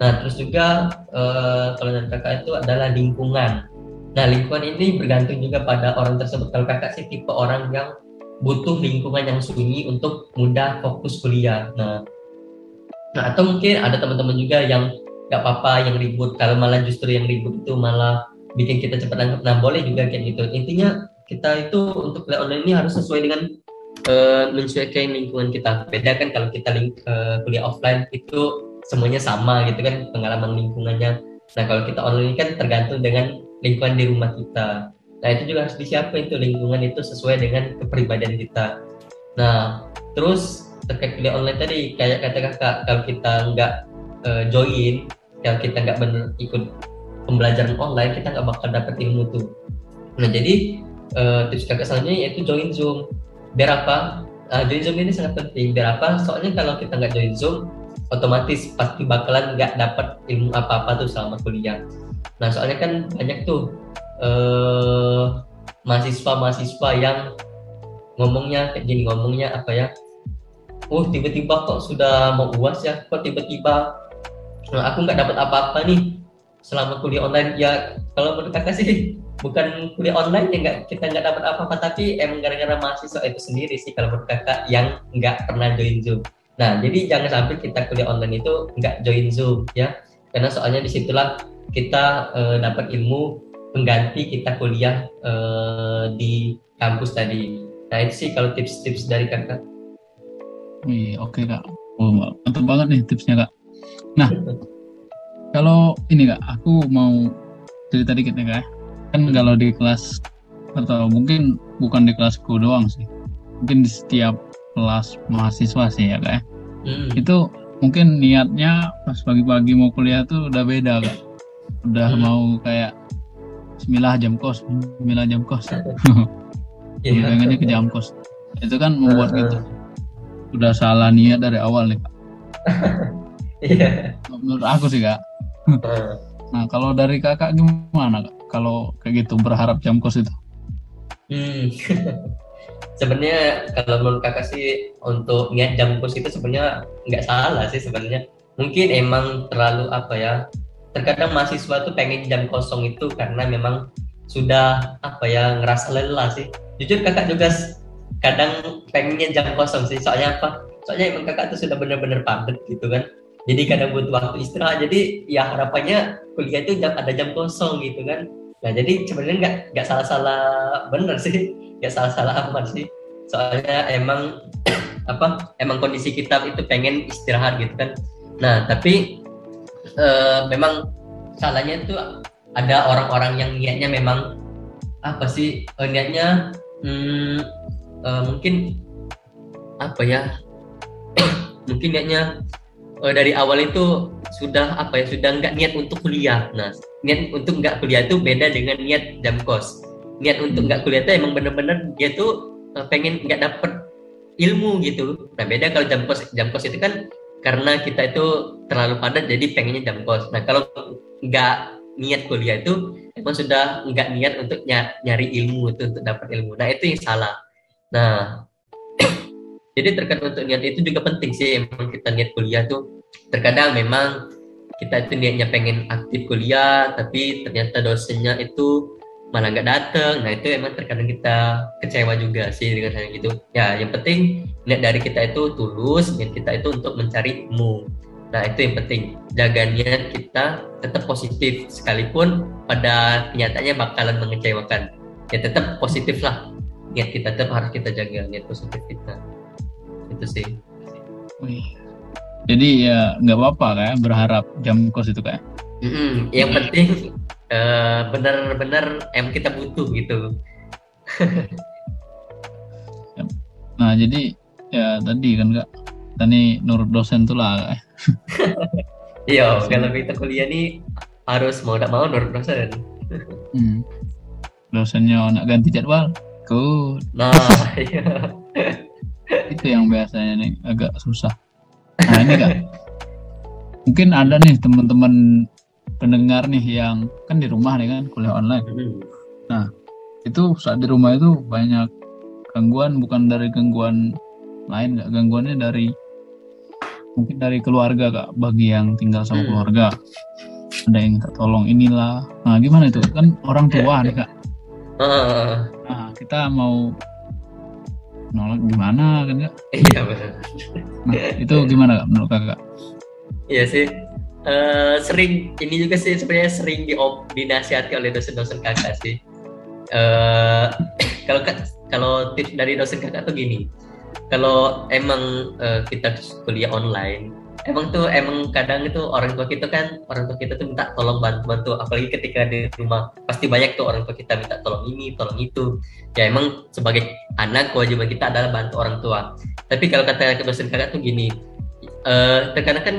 Nah terus juga uh, kalau dari kakak itu adalah lingkungan Nah, lingkungan ini bergantung juga pada orang tersebut. Kalau kakak sih tipe orang yang butuh lingkungan yang sunyi untuk mudah fokus kuliah. Nah, nah atau mungkin ada teman-teman juga yang nggak apa-apa yang ribut. Kalau malah justru yang ribut itu malah bikin kita cepat nangkep. Nah, boleh juga kayak gitu. Intinya kita itu untuk kuliah online ini harus sesuai dengan uh, menyesuaikan lingkungan kita. Beda kan kalau kita link, uh, kuliah offline itu semuanya sama gitu kan pengalaman lingkungannya. Nah, kalau kita online kan tergantung dengan lingkungan di rumah kita. Nah itu juga harus disiapkan itu lingkungan itu sesuai dengan kepribadian kita. Nah terus terkait kuliah online tadi kayak kata kakak kalau kita nggak uh, join, kalau kita nggak benar ikut pembelajaran online kita nggak bakal dapat ilmu tuh. Nah jadi uh, tips kakak selanjutnya yaitu join zoom. Biar apa? Uh, join zoom ini sangat penting. Biar apa? Soalnya kalau kita nggak join zoom, otomatis pasti bakalan nggak dapat ilmu apa-apa tuh selama kuliah Nah soalnya kan banyak tuh uh, mahasiswa-mahasiswa yang ngomongnya kayak gini ngomongnya apa ya? Oh tiba-tiba kok sudah mau uas ya? Kok tiba-tiba nah, aku nggak dapat apa-apa nih selama kuliah online ya kalau menurut kakak sih bukan kuliah online ya nggak kita nggak dapat apa-apa tapi emang gara-gara mahasiswa itu sendiri sih kalau menurut kakak yang nggak pernah join zoom nah jadi jangan sampai kita kuliah online itu nggak join zoom ya karena soalnya di situlah kita uh, dapat ilmu pengganti kita kuliah uh, di kampus tadi. Nah itu sih kalau tips-tips dari kakak. Wih, oke okay, kak. Oh, mantap banget nih tipsnya kak. Nah, kalau ini kak, aku mau cerita dikit nih kak. Kan kalau di kelas atau mungkin bukan di kelasku doang sih, mungkin di setiap kelas mahasiswa sih ya kak. Ya. Hmm. Itu mungkin niatnya pas pagi-pagi mau kuliah tuh udah beda kak udah hmm. mau kayak Bismillah jam kos Bismillah jam kos yeah. pengennya ke jam kos itu kan membuat uh, gitu udah salah niat dari awal nih kak yeah. menurut aku sih kak uh. nah kalau dari kakak gimana kak kalau kayak gitu berharap jam kos itu hmm. sebenarnya kalau menurut kakak sih untuk niat jam kos itu sebenarnya nggak salah sih sebenarnya mungkin emang terlalu apa ya terkadang mahasiswa tuh pengen jam kosong itu karena memang sudah apa ya ngerasa lelah sih. Jujur kakak juga kadang pengennya jam kosong sih. Soalnya apa? Soalnya emang kakak tuh sudah benar-benar padat gitu kan. Jadi kadang butuh waktu istirahat. Jadi ya harapannya kuliah itu jam ada jam kosong gitu kan. Nah jadi sebenarnya nggak nggak salah-salah bener sih. Nggak salah-salah amat sih. Soalnya emang apa emang kondisi kita itu pengen istirahat gitu kan. Nah tapi e, memang salahnya itu ada orang-orang yang niatnya memang apa sih? E, niatnya hmm, e, mungkin apa ya? Mungkin niatnya e, dari awal itu sudah apa ya? Sudah nggak niat untuk kuliah. Nah niat untuk nggak kuliah itu beda dengan niat jam kos. Niat untuk nggak kuliah itu emang bener-bener dia tuh uh, pengen nggak dapet ilmu gitu. Nah beda kalau jam kos jam kos itu kan karena kita itu terlalu padat jadi pengennya jam kos. Nah kalau nggak niat kuliah itu emang sudah nggak niat untuk nyari ilmu itu untuk dapat ilmu. Nah itu yang salah. Nah jadi terkait untuk niat itu juga penting sih. Emang kita niat kuliah tuh terkadang memang kita itu niatnya pengen aktif kuliah tapi ternyata dosennya itu malah nggak datang nah itu emang terkadang kita kecewa juga sih dengan hal gitu. Ya yang penting niat dari kita itu tulus niat kita itu untuk mencari ilmu. Nah itu yang penting. Jaga niat kita tetap positif. Sekalipun pada kenyataannya bakalan mengecewakan. Ya tetap positif lah. Niat kita tetap harus kita jaga niat positif kita. Itu sih. Wih, jadi ya nggak apa-apa kayak berharap jam kos itu kayak. Mm-hmm. Yang penting uh, benar-benar em kita butuh gitu. nah jadi ya tadi kan kak, tadi nurut dosen tuh lah. Kak. iya, kalau kita kuliah nih harus mau tidak mau nurut dosen. hmm. Dosennya nak ganti jadwal, good. Nah, iya. itu yang biasanya nih agak susah. Nah ini kak, mungkin ada nih teman-teman pendengar nih yang kan di rumah nih kan kuliah online. Nah itu saat di rumah itu banyak gangguan bukan dari gangguan lain nggak gangguannya dari mungkin dari keluarga kak bagi yang tinggal sama keluarga ada yang minta tolong inilah nah gimana itu kan orang tua nih kak nah kita mau nolak gimana kan kak? Iya benar. Nah itu gimana kak menurut kakak? Iya sih. Uh, sering ini juga sih sebenarnya sering di dinasihati oleh dosen-dosen kakak sih. Uh, kalau kalau tips dari dosen kakak tuh gini, kalau emang uh, kita kuliah online, emang tuh emang kadang itu orang tua kita kan orang tua kita tuh minta tolong bantu bantu. Apalagi ketika di rumah pasti banyak tuh orang tua kita minta tolong ini tolong itu. Ya emang sebagai anak kewajiban kita adalah bantu orang tua. Tapi kalau kata dosen kakak tuh gini uh, terkadang kan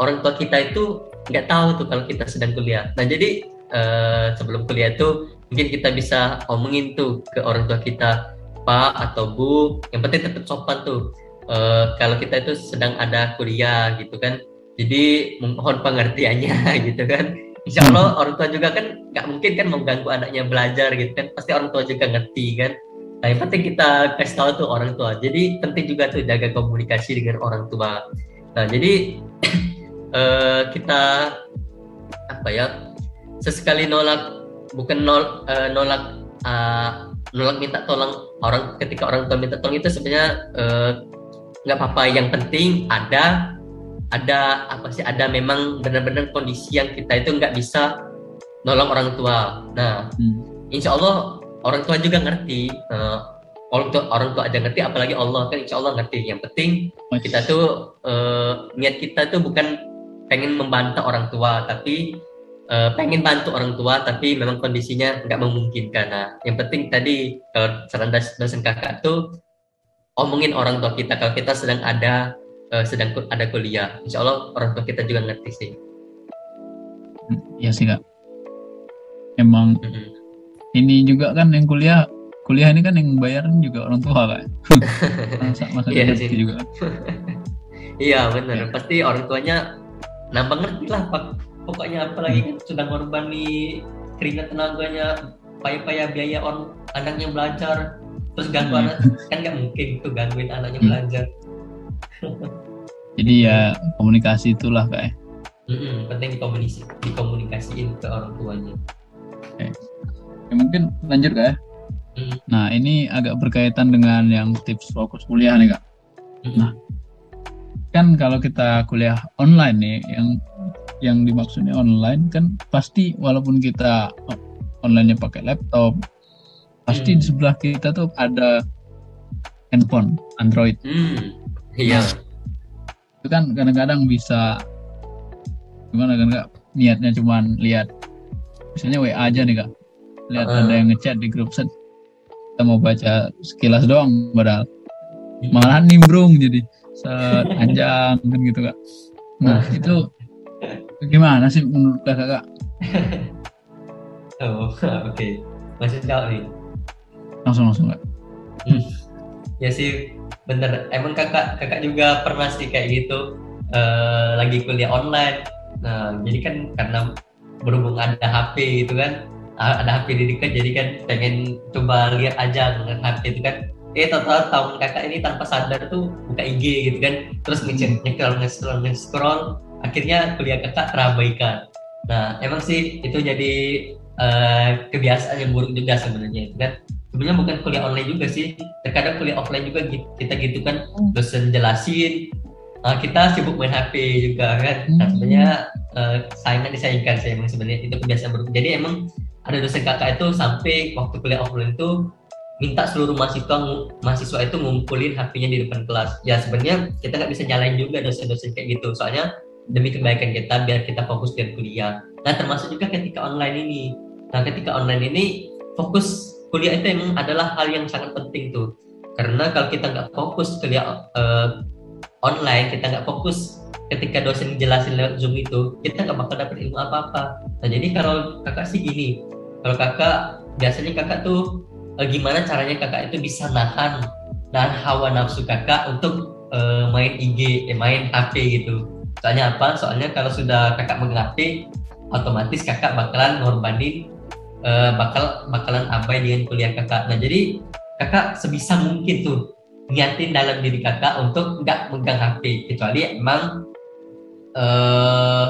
orang tua kita itu nggak tahu tuh kalau kita sedang kuliah. Nah jadi uh, sebelum kuliah tuh mungkin kita bisa omongin tuh ke orang tua kita pak atau bu yang penting tetap sopan tuh. Uh, kalau kita itu sedang ada kuliah gitu kan jadi mohon pengertiannya gitu kan. Insya Allah hmm. orang tua juga kan nggak mungkin kan mengganggu anaknya belajar gitu kan pasti orang tua juga ngerti kan. Nah yang penting kita kasih tahu tuh orang tua. Jadi penting juga tuh jaga komunikasi dengan orang tua nah jadi uh, kita apa ya sesekali nolak bukan nol, uh, nolak uh, nolak minta tolong orang ketika orang tua minta tolong itu sebenarnya uh, nggak apa-apa yang penting ada ada apa sih ada memang benar-benar kondisi yang kita itu nggak bisa nolong orang tua nah hmm. insya Allah orang tua juga ngerti uh, orang tua orang tua aja ngerti apalagi Allah kan insya Allah ngerti. Yang penting kita tuh uh, niat kita tuh bukan pengen membantu orang tua tapi uh, pengen bantu orang tua tapi memang kondisinya nggak memungkinkan. Nah yang penting tadi kalau saran dosen kakak tuh omongin orang tua kita kalau kita sedang ada uh, sedang ada kuliah. Insya Allah orang tua kita juga ngerti sih. Iya sih kak. Emang mm -hmm. ini juga kan yang kuliah kuliah ini kan yang bayarin juga orang tua kak. Masa masa iya sih. juga. Iya benar ya. pasti orang tuanya nambah ngerti lah pak. Pokoknya apalagi hmm. kan sudah nih keringat tenaganya payah-payah biaya orang anaknya belajar. Terus ganggu hmm. anak. Kan nggak mungkin tuh gangguin anaknya hmm. belajar. Jadi ya komunikasi itulah kayak Mm-mm, penting dikomunikasi dikomunikasiin ke orang tuanya. Ya mungkin lanjut kak Mm. nah ini agak berkaitan dengan yang tips fokus kuliah nih kak. Nah. kan kalau kita kuliah online nih yang yang dimaksudnya online kan pasti walaupun kita onlinenya pakai laptop pasti Hmm. di sebelah kita tuh ada handphone Android Hmm, iya itu kan kadang-kadang bisa gimana kan kak niatnya cuman lihat misalnya WA aja nih kak lihat Uh-uh. ada yang ngechat di grup set kita mau baca sekilas doang padahal. Malah nimbrung jadi. Set panjang kan gitu kak. Nah itu gimana sih menurut kakak kak? Oh oke. Masih tahu nih langsung langsung kak. Ya sih bener. Emang kakak kakak juga pernah sih kayak gitu. Eh, lagi kuliah online. Nah jadi kan karena berhubung ada HP gitu kan ada HP di dekat jadi kan pengen coba lihat aja dengan HP itu kan. Eh total tahun kakak ini tanpa sadar tuh buka IG gitu kan. Terus ngecek nyekel nge-scroll nge-scroll. Akhirnya kuliah kakak terabaikan. Nah emang sih itu jadi eh, kebiasaan yang buruk juga sebenarnya itu kan. Sebenarnya bukan kuliah online juga sih terkadang kuliah offline juga kita gitu kan. Dosen jelasin uh, kita sibuk main HP juga kan. Nah, Hmm. sebenarnya uh, saingan disayangkan sih emang sebenarnya itu kebiasaan buruk. Jadi emang ada dosen kakak itu sampai waktu kuliah offline itu minta seluruh mahasiswa mahasiswa itu ngumpulin HP-nya di depan kelas. Ya sebenarnya kita nggak bisa nyalain juga dosen-dosen kayak gitu. Soalnya demi kebaikan kita biar kita fokus dengan kuliah. Nah termasuk juga ketika online ini. Nah ketika online ini fokus kuliah itu emang adalah hal yang sangat penting tuh. Karena kalau kita nggak fokus kuliah eh, online kita nggak fokus ketika dosen jelasin lewat zoom itu kita nggak bakal dapet ilmu apa apa nah jadi kalau kakak sih gini kalau kakak biasanya kakak tuh eh, gimana caranya kakak itu bisa nahan nahan hawa nafsu kakak untuk eh, main IG eh, main HP gitu. Soalnya apa? Soalnya kalau sudah kakak megang HP otomatis kakak bakalan ngorbanin eh, bakal bakalan abai dengan kuliah kakak. Nah jadi kakak sebisa mungkin tuh niatin dalam diri kakak untuk nggak megang HP kecuali emang eh,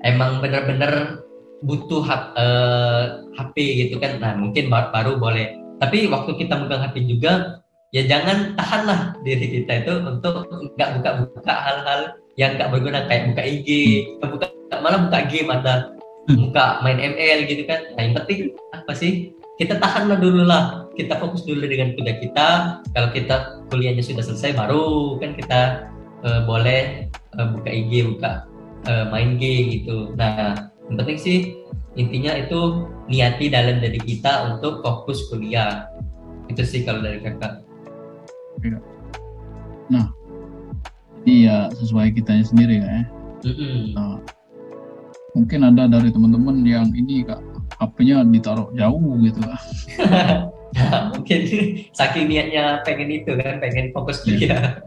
emang bener-bener butuh hap- eh, HP gitu kan. Nah mungkin baru, baru boleh. Tapi waktu kita megang HP juga ya jangan tahanlah diri kita itu untuk nggak buka-buka hal-hal yang nggak berguna kayak buka IG, buka malah buka game ada buka main ML gitu kan. Nah yang penting apa sih? Kita tahanlah dulu lah. Kita fokus dulu dengan kuliah kita. Kalau kita kuliahnya sudah selesai baru kan kita eh, boleh eh, buka IG buka eh, main game gitu. Nah yang penting sih intinya itu niati dalam diri kita untuk fokus kuliah. Itu sih kalau dari kakak. Iya. Sesuai kitanya sendiri ya. Mm-mm. Nah, mungkin ada dari teman-teman yang ini kak HP-nya ditaruh jauh gitu. Kak Nah, mungkin saking niatnya pengen itu kan pengen fokus kuliah.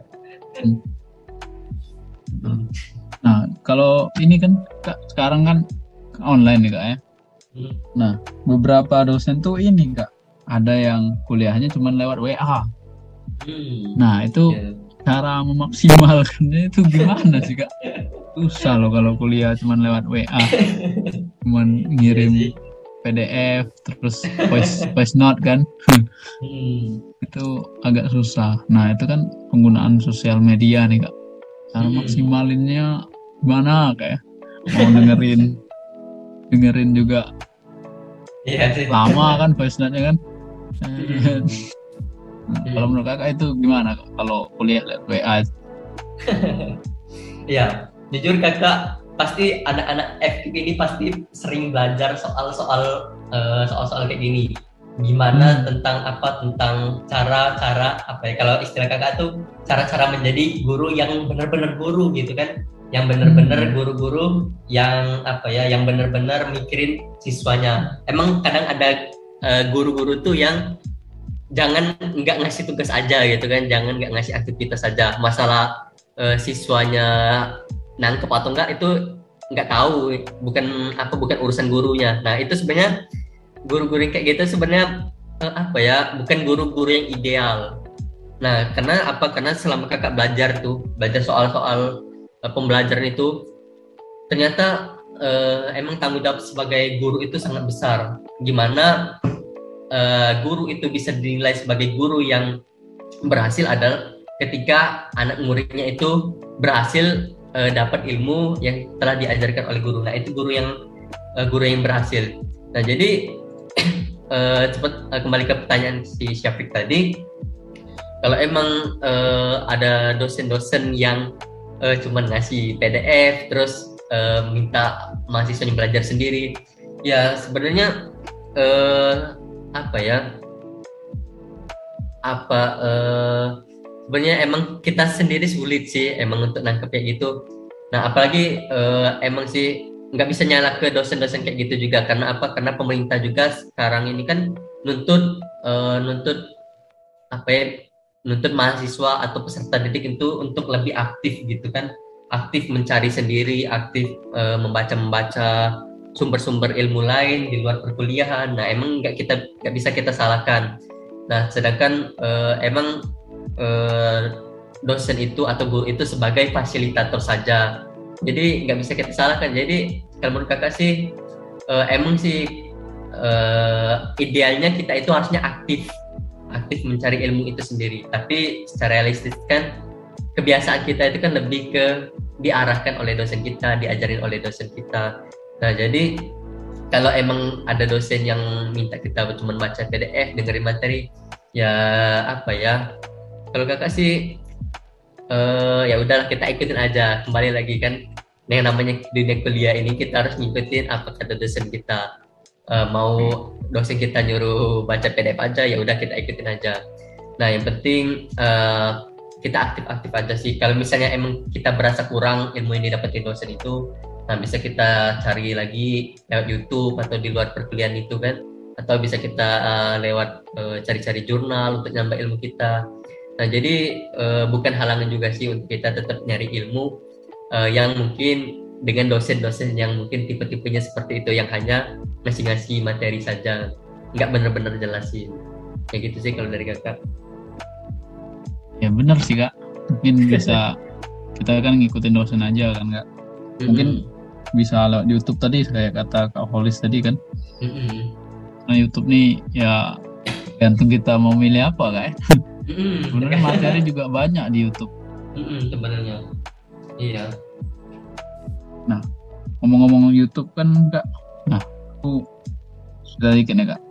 Nah kalau ini kan kak sekarang kan online nih kak ya Hmm. beberapa dosen tuh ini kak ada yang kuliahnya cuma lewat WA Hmm. nah itu Iya. cara memaksimalkannya itu gimana sih kak susah loh kalau kuliah cuma lewat WA cuman Iya ngirim sih. PDF terus voice voice note kan Hmm. itu agak susah nah itu kan penggunaan sosial media nih kak cara Hmm. maksimalinnya gimana kayak mau dengerin dengerin juga Iya sih. lama kan voice note-nya kan Hmm. Nah, kalau menurut kakak itu gimana kalau kuliah lewat WA Iya, jujur kakak pasti anak-anak FKIP ini pasti sering belajar soal-soal eh, soal-soal kayak gini. Gimana Hmm. tentang apa tentang cara-cara apa ya kalau istilah kakak tuh cara-cara menjadi guru yang benar-benar guru gitu kan. Yang benar-benar Hmm. guru-guru yang apa ya yang benar-benar mikirin siswanya. Emang kadang ada eh, guru-guru tuh yang jangan nggak ngasih tugas aja gitu kan, jangan nggak ngasih aktivitas aja. Masalah eh, siswanya nangkep atau enggak itu nggak tahu bukan apa bukan urusan gurunya nah itu sebenarnya guru-guru yang kayak gitu sebenarnya eh, apa ya bukan guru-guru yang ideal Nah, karena apa? Karena selama kakak belajar tuh, belajar soal-soal uh, pembelajaran itu, ternyata uh, emang tanggung jawab sebagai guru itu sangat besar. Gimana uh, guru itu bisa dinilai sebagai guru yang berhasil adalah ketika anak muridnya itu berhasil uh, dapat ilmu yang telah diajarkan oleh guru. Nah, itu guru yang uh, guru yang berhasil. Nah, jadi uh, cepat uh, kembali ke pertanyaan si Syafiq tadi kalau emang uh, ada dosen-dosen yang uh, cuman ngasih PDF terus uh, minta mahasiswa yang belajar sendiri. Ya sebenarnya uh, apa ya? Apa uh, sebenarnya emang kita sendiri sulit sih emang untuk nangkep kayak gitu. Nah apalagi uh, emang sih nggak bisa nyala ke dosen-dosen kayak gitu juga. Karena apa? Karena pemerintah juga sekarang ini kan nuntut uh, nuntut apa ya menuntut mahasiswa atau peserta didik itu untuk lebih aktif gitu kan. Aktif mencari sendiri aktif e, membaca-membaca sumber-sumber ilmu lain di luar perkuliahan. Nah emang nggak kita nggak bisa kita salahkan. Nah sedangkan e, emang e, dosen itu atau guru itu sebagai fasilitator saja. Jadi nggak bisa kita salahkan. Jadi kalau menurut kakak sih e, emang sih e, idealnya kita itu harusnya aktif aktif mencari ilmu itu sendiri. Tapi secara realistis kan kebiasaan kita itu kan lebih ke diarahkan oleh dosen kita diajarin oleh dosen kita. Nah jadi kalau emang ada dosen yang minta kita cuma baca PDF dengerin materi ya apa ya? Kalau kakak sih uh, ya udahlah kita ikutin aja. Kembali lagi kan yang namanya dunia kuliah ini kita harus ngikutin apa kata dosen kita uh, mau dosen kita nyuruh baca PDF aja ya udah kita ikutin aja. Nah yang penting uh, kita aktif-aktif aja sih. Kalau misalnya emang kita berasa kurang ilmu ini dapetin dosen itu nah bisa kita cari lagi lewat YouTube atau di luar perkuliahan itu kan? Atau bisa kita uh, lewat cari-cari uh, jurnal untuk nambah ilmu kita. Nah jadi uh, bukan halangan juga sih untuk kita tetap nyari ilmu uh, yang mungkin dengan dosen-dosen yang mungkin tipe-tipenya seperti itu yang hanya ngasih-ngasih materi saja. Nggak benar-benar jelasin. Kayak gitu sih kalau dari kakak. Ya benar sih kak. Mungkin bisa kita kan ngikutin dosen aja kan kak? Mungkin mm-hmm. bisa lewat YouTube tadi kayak kata kak Holis tadi kan? Mm-hmm. nah YouTube nih ya gantung kita mau milih apa kak mm-hmm. sebenarnya materi juga banyak di YouTube. Mm-hmm, sebenarnya. Iya Nah, ngomong-ngomong YouTube kan kak, nah aku sudah dikit ya kak.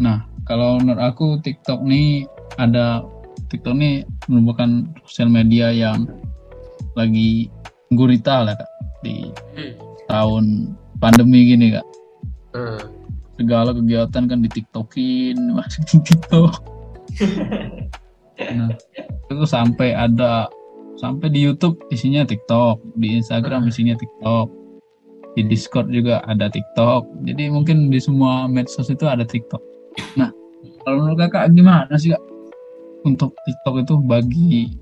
Nah, kalau menurut aku TikTok nih ada TikTok nih merupakan sosial media yang lagi gurita lah kak di hmm. tahun pandemi gini kak. Hmm. Segala kegiatan kan di TikTokin masih di TikTok. nah, itu sampai ada sampai di YouTube isinya TikTok, di Instagram isinya TikTok, di Discord juga ada TikTok. Jadi mungkin di semua medsos itu ada TikTok. Nah, kalau menurut kakak gimana sih kak untuk TikTok itu bagi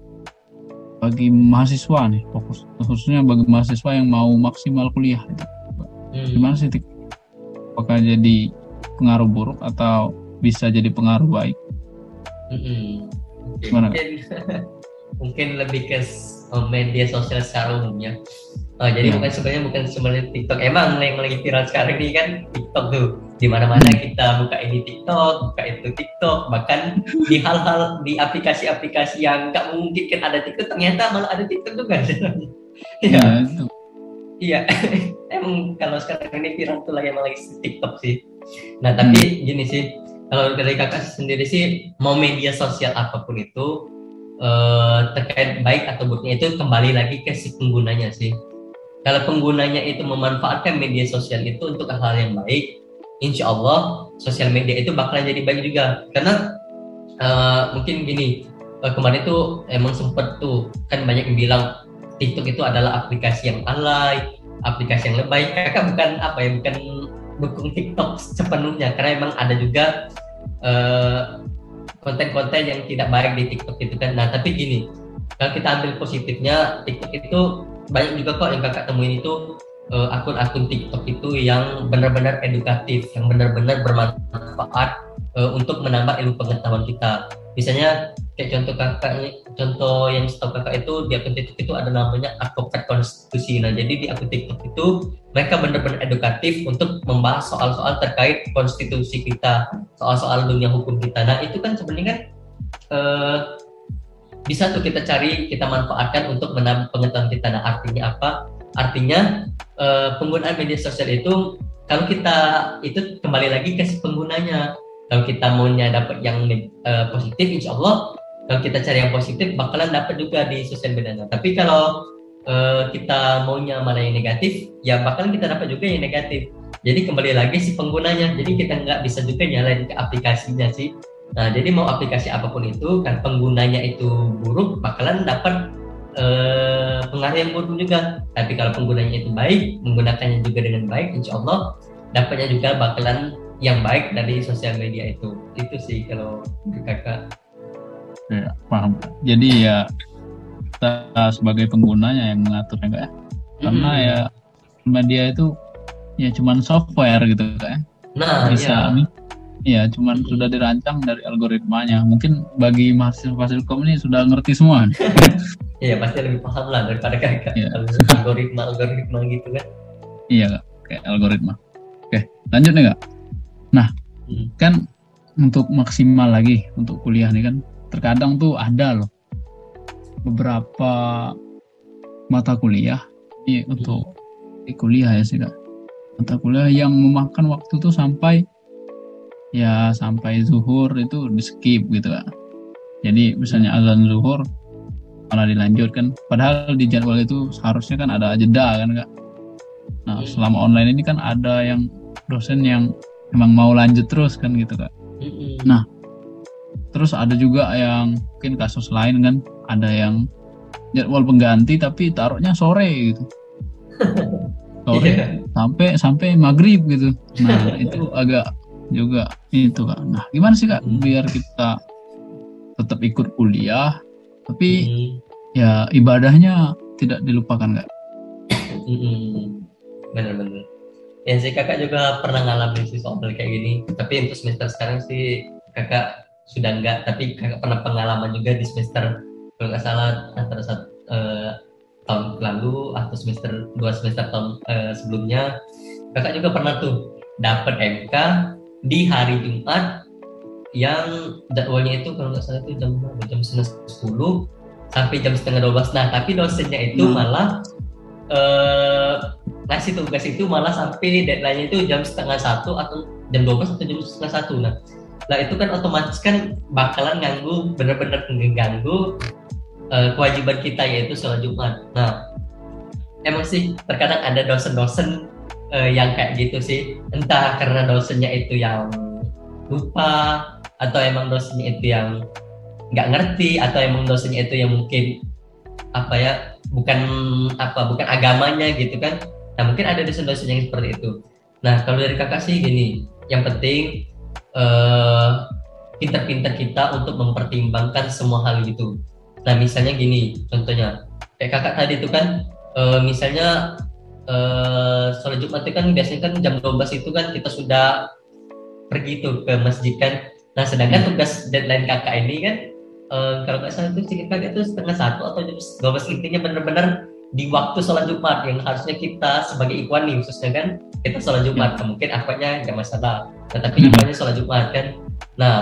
bagi mahasiswa nih fokus khususnya bagi mahasiswa yang mau maksimal kuliah itu. Hmm. Gimana sih TikTok? Apakah jadi pengaruh buruk atau bisa jadi pengaruh baik? Hmm. Gimana? Mungkin lebih ke media sosial secara umumnya. Uh, jadi hmm. bukan sebenarnya bukan sebenarnya TikTok. Emang yang lagi viral sekarang ini kan TikTok tuh. Di mana-mana hmm. kita buka ini TikTok, buka itu TikTok, bahkan di hal-hal di aplikasi-aplikasi yang nggak memungkinkan ada TikTok ternyata malah ada TikTok juga. Iya. Iya. Emang kalau sekarang ini viral tuh lagi emang lagi TikTok sih. Nah tapi hmm. gini sih, kalau dari kakak sendiri sih mau media sosial apa pun itu uh, terkait baik atau buruknya itu kembali lagi ke si penggunanya sih. Kalau penggunanya itu memanfaatkan media sosial itu untuk hal-hal yang baik, insya Allah sosial media itu bakalan jadi baik juga. Karena uh, mungkin gini, uh, kemarin itu emang sempet tuh kan banyak yang bilang TikTok itu adalah aplikasi yang alay, aplikasi yang lebay. Kakak bukan apa ya, bukan dukung TikTok sepenuhnya karena emang ada juga uh, konten-konten yang tidak baik di TikTok itu kan. Nah, tapi gini, kalau kita ambil positifnya, TikTok itu banyak juga kok yang kakak temuin itu uh, akun-akun TikTok itu yang benar-benar edukatif, yang benar-benar bermanfaat uh, untuk menambah ilmu pengetahuan kita. Misalnya kayak contoh kakak contoh yang setahu kakak itu di akun TikTok itu ada namanya advokat konstitusi. Nah jadi di akun TikTok itu mereka benar-benar edukatif untuk membahas soal-soal terkait konstitusi kita soal-soal dunia hukum kita. Nah itu kan sebenarnya eh, bisa tuh kita cari kita manfaatkan untuk menambah pengetahuan kita. Nah artinya apa? Artinya eh, penggunaan media sosial itu kalau kita itu kembali lagi ke penggunanya kalau kita maunya dapat yang uh, positif insya Allah kalau kita cari yang positif bakalan dapat juga di sosial media. Tapi kalau uh, kita maunya mana yang negatif ya bakalan kita dapat juga yang negatif. Jadi kembali lagi si penggunanya. Jadi kita nggak bisa juga nyalain ke aplikasinya sih. Nah jadi mau aplikasi apa pun itu kan penggunanya itu buruk bakalan dapat uh, pengaruh yang buruk juga. Tapi kalau penggunanya itu baik menggunakannya juga dengan baik insya Allah dapatnya juga bakalan yang baik dari sosial media itu itu sih kalau kakak ya, paham jadi ya kita sebagai penggunanya yang mengatur ya karena hmm. ya media itu ya cuman software gitu kan nah bisa iya. Ya, cuman hmm. sudah dirancang dari algoritmanya. Mungkin bagi mahasiswa kom ini sudah ngerti semua. Iya, pasti lebih paham lah daripada kakak. Ya. Algoritma, algoritma gitu kan. Iya, kak. kayak algoritma. Oke, lanjut nih kak. Nah, hmm. kan untuk maksimal lagi untuk kuliah nih kan terkadang tuh ada loh beberapa mata kuliah ini untuk di kuliah ya sih kak. Mata kuliah yang memakan waktu tuh sampai ya sampai zuhur itu di skip gitu kak. Jadi misalnya azan zuhur malah dilanjutkan. Padahal di jadwal itu seharusnya kan ada jeda kan kak. Nah selama online ini kan ada yang dosen yang emang mau lanjut terus kan gitu kak. Nah terus ada juga yang mungkin kasus lain kan. Ada yang jadwal pengganti tapi taruhnya sore gitu. Sore yeah. sampai sampai maghrib gitu. Nah itu agak juga itu kan nah gimana sih kak biar kita tetap ikut kuliah tapi hmm. ya ibadahnya tidak dilupakan kak? Benar-benar ya sih kakak juga pernah ngalamin sih soal kayak gini. Tapi untuk semester sekarang sih kakak sudah enggak tapi kakak pernah pengalaman juga di semester kalau nggak salah antara saat uh, tahun lalu atau semester dua semester tahun uh, sebelumnya. Kakak juga pernah tuh dapat MK di hari Jumat yang jadwalnya itu kalau nggak salah itu jam jam sepuluh sampai jam setengah dua belas. Nah tapi dosennya itu hmm. malah ngasih tugas itu malah sampai deadline-nya itu jam setengah satu atau jam dua belas atau jam setengah satu nah Nah itu kan otomatis kan bakalan ganggu bener-bener mengganggu uh, kewajiban kita yaitu sholat Jumat. Nah emang sih terkadang ada dosen-dosen uh, yang kayak gitu sih entah karena dosennya itu yang lupa atau emang dosennya itu yang nggak ngerti atau emang dosennya itu yang mungkin apa ya bukan apa bukan agamanya gitu kan nah mungkin ada dosen-dosen yang seperti itu nah kalau dari kakak sih gini yang penting pinter-pinter kita untuk mempertimbangkan semua hal itu. Nah misalnya gini, contohnya kayak kakak tadi itu kan, uh, misalnya uh, sholat Jumat itu kan biasanya kan jam 12 itu kan kita sudah pergi tuh ke masjid kan. Nah sedangkan tugas deadline kakak ini kan, uh, kalau nggak salah itu sedikit kakak itu setengah satu atau jam 12 intinya benar-benar di waktu sholat Jumat yang harusnya kita sebagai ikhwani khususnya kan kita sholat Jumat. Ya. mungkin akhirnya nggak masalah tetapi ikhwannya sholat Jumat kan? Nah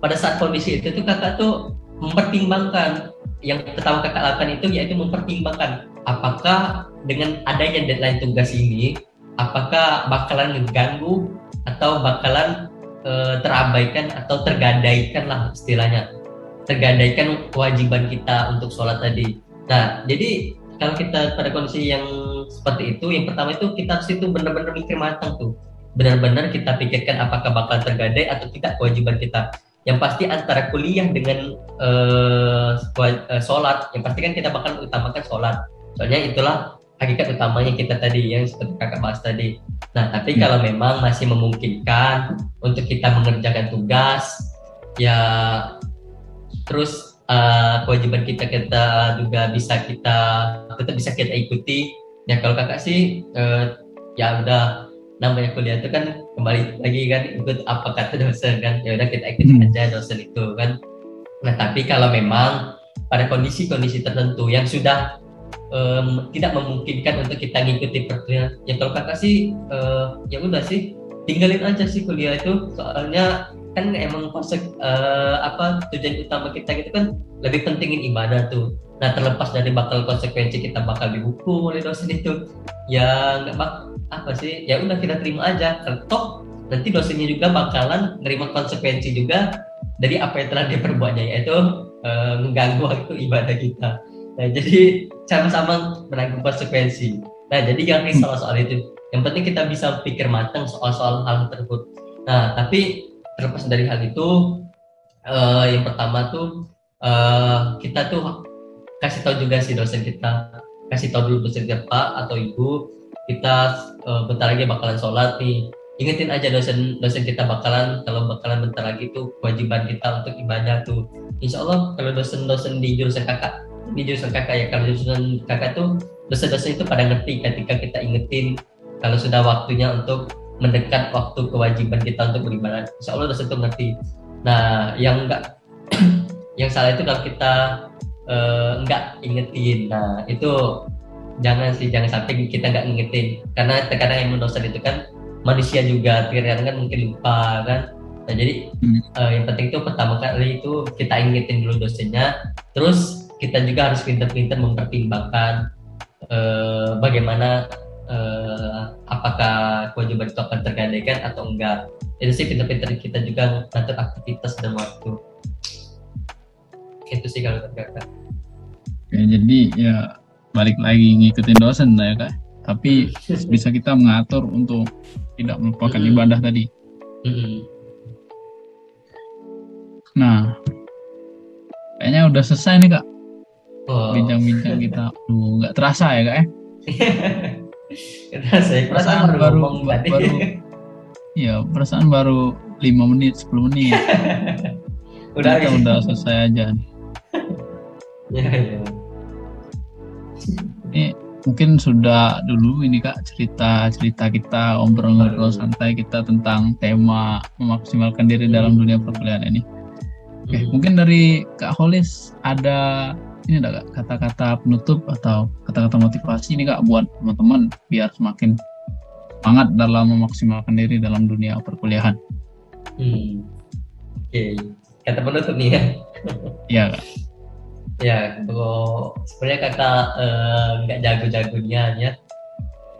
pada saat kondisi itu tuh kakak tuh mempertimbangkan yang pertama kakak lakukan itu yaitu mempertimbangkan apakah dengan adanya deadline tugas ini apakah bakalan mengganggu atau bakalan e, terabaikan atau tergadaikan lah istilahnya tergadaikan kewajiban kita untuk sholat tadi. Nah jadi kalau kita pada kondisi yang seperti itu yang pertama itu kita harus itu benar-benar mikir matang tuh. Benar-benar kita pikirkan apakah bakal tergadai atau tidak kewajiban kita. Yang pasti antara kuliah dengan uh, sholat yang pasti kan kita bakal utamakan sholat. Soalnya itulah hakikat utamanya kita tadi yang seperti kakak bahas tadi. Nah tapi hmm. kalau memang masih memungkinkan untuk kita mengerjakan tugas ya terus uh, kewajiban kita kita juga bisa kita tetap bisa kita ikuti. Ya kalau kakak sih uh, ya udah namanya kuliah itu kan kembali lagi kan ikut apa kata dosen kan. Ya udah kita ikut hmm. aja dosen itu kan. Nah tapi kalau memang pada kondisi-kondisi tertentu yang sudah um, tidak memungkinkan untuk kita ngikuti perkuliahan ya kalau kakak sih uh, ya udah sih tinggalin aja sih kuliah itu. Soalnya kan emang konsep uh, apa tujuan utama kita gitu kan lebih pentingin ibadah tuh. Nah terlepas dari bakal konsekuensi kita bakal dihukum oleh dosen itu ya nggak apa sih ya udah kita terima aja. Toh nanti dosennya juga bakalan nerima konsekuensi juga dari apa yang telah dia perbuatnya yaitu uh, mengganggu waktu ibadah kita. Nah jadi sama-sama menanggung konsekuensi. Nah jadi jangan risau soal itu. Yang penting kita bisa pikir matang soal-soal hal tersebut. Nah tapi terlepas dari hal itu uh, yang pertama tuh uh, kita tuh kasih tahu juga si dosen kita. Kasih tahu dulu dosen kita pak atau ibu kita uh, bentar lagi bakalan sholat nih. Ingetin aja dosen dosen kita bakalan kalau bakalan bentar lagi tuh kewajiban kita untuk ibadah tuh. Insya Allah kalau dosen-dosen di jurusan kakak di jurusan kakak ya kalau jurusan kakak tuh dosen-dosen itu pada ngerti ketika kita ingetin kalau sudah waktunya untuk mendekat waktu kewajiban kita untuk beribadah. Insya Allah dosen itu ngerti. Nah yang enggak yang salah itu kalau kita uh, nggak ingetin. Nah itu jangan sih jangan sampai kita nggak ingetin. Karena terkadang yang dosen itu kan manusia juga terkadang kan mungkin lupa kan. Nah jadi hmm. uh, yang penting itu pertama kali itu kita ingetin dulu dosennya terus kita juga harus pintar-pintar mempertimbangkan uh, bagaimana uh, apakah kewajiban itu akan tergadaikan atau enggak? Itu sih pintar-pintar kita juga ngatur aktivitas dan waktu. Itu sih kalau kata ya jadi ya balik lagi ngikutin dosen lah ya kak. Tapi bisa kita mengatur untuk tidak melupakan mm -hmm. ibadah tadi. Mm -hmm. nah kayaknya udah selesai nih kak. Bincang-bincang kita. Duh, nggak terasa ya kak ya perasaan baru baru, baru ya perasaan baru lima menit 10 menit udah kita udah selesai aja nih ya, ya. Ini mungkin sudah dulu ini kak cerita cerita kita ngobrol-ngobrol santai kita tentang tema memaksimalkan diri dalam hmm. dunia perkuliahan ini. Oke, hmm. mungkin dari kak Holis ada ini kak kata-kata penutup atau kata-kata motivasi ini kak buat teman-teman biar semakin semangat dalam memaksimalkan diri dalam dunia perkuliahan. Hmm. Oke, okay. kata penutup nih ya. Iya kak ya kalau sebenarnya kata eh, nggak uh, jago-jagonya ya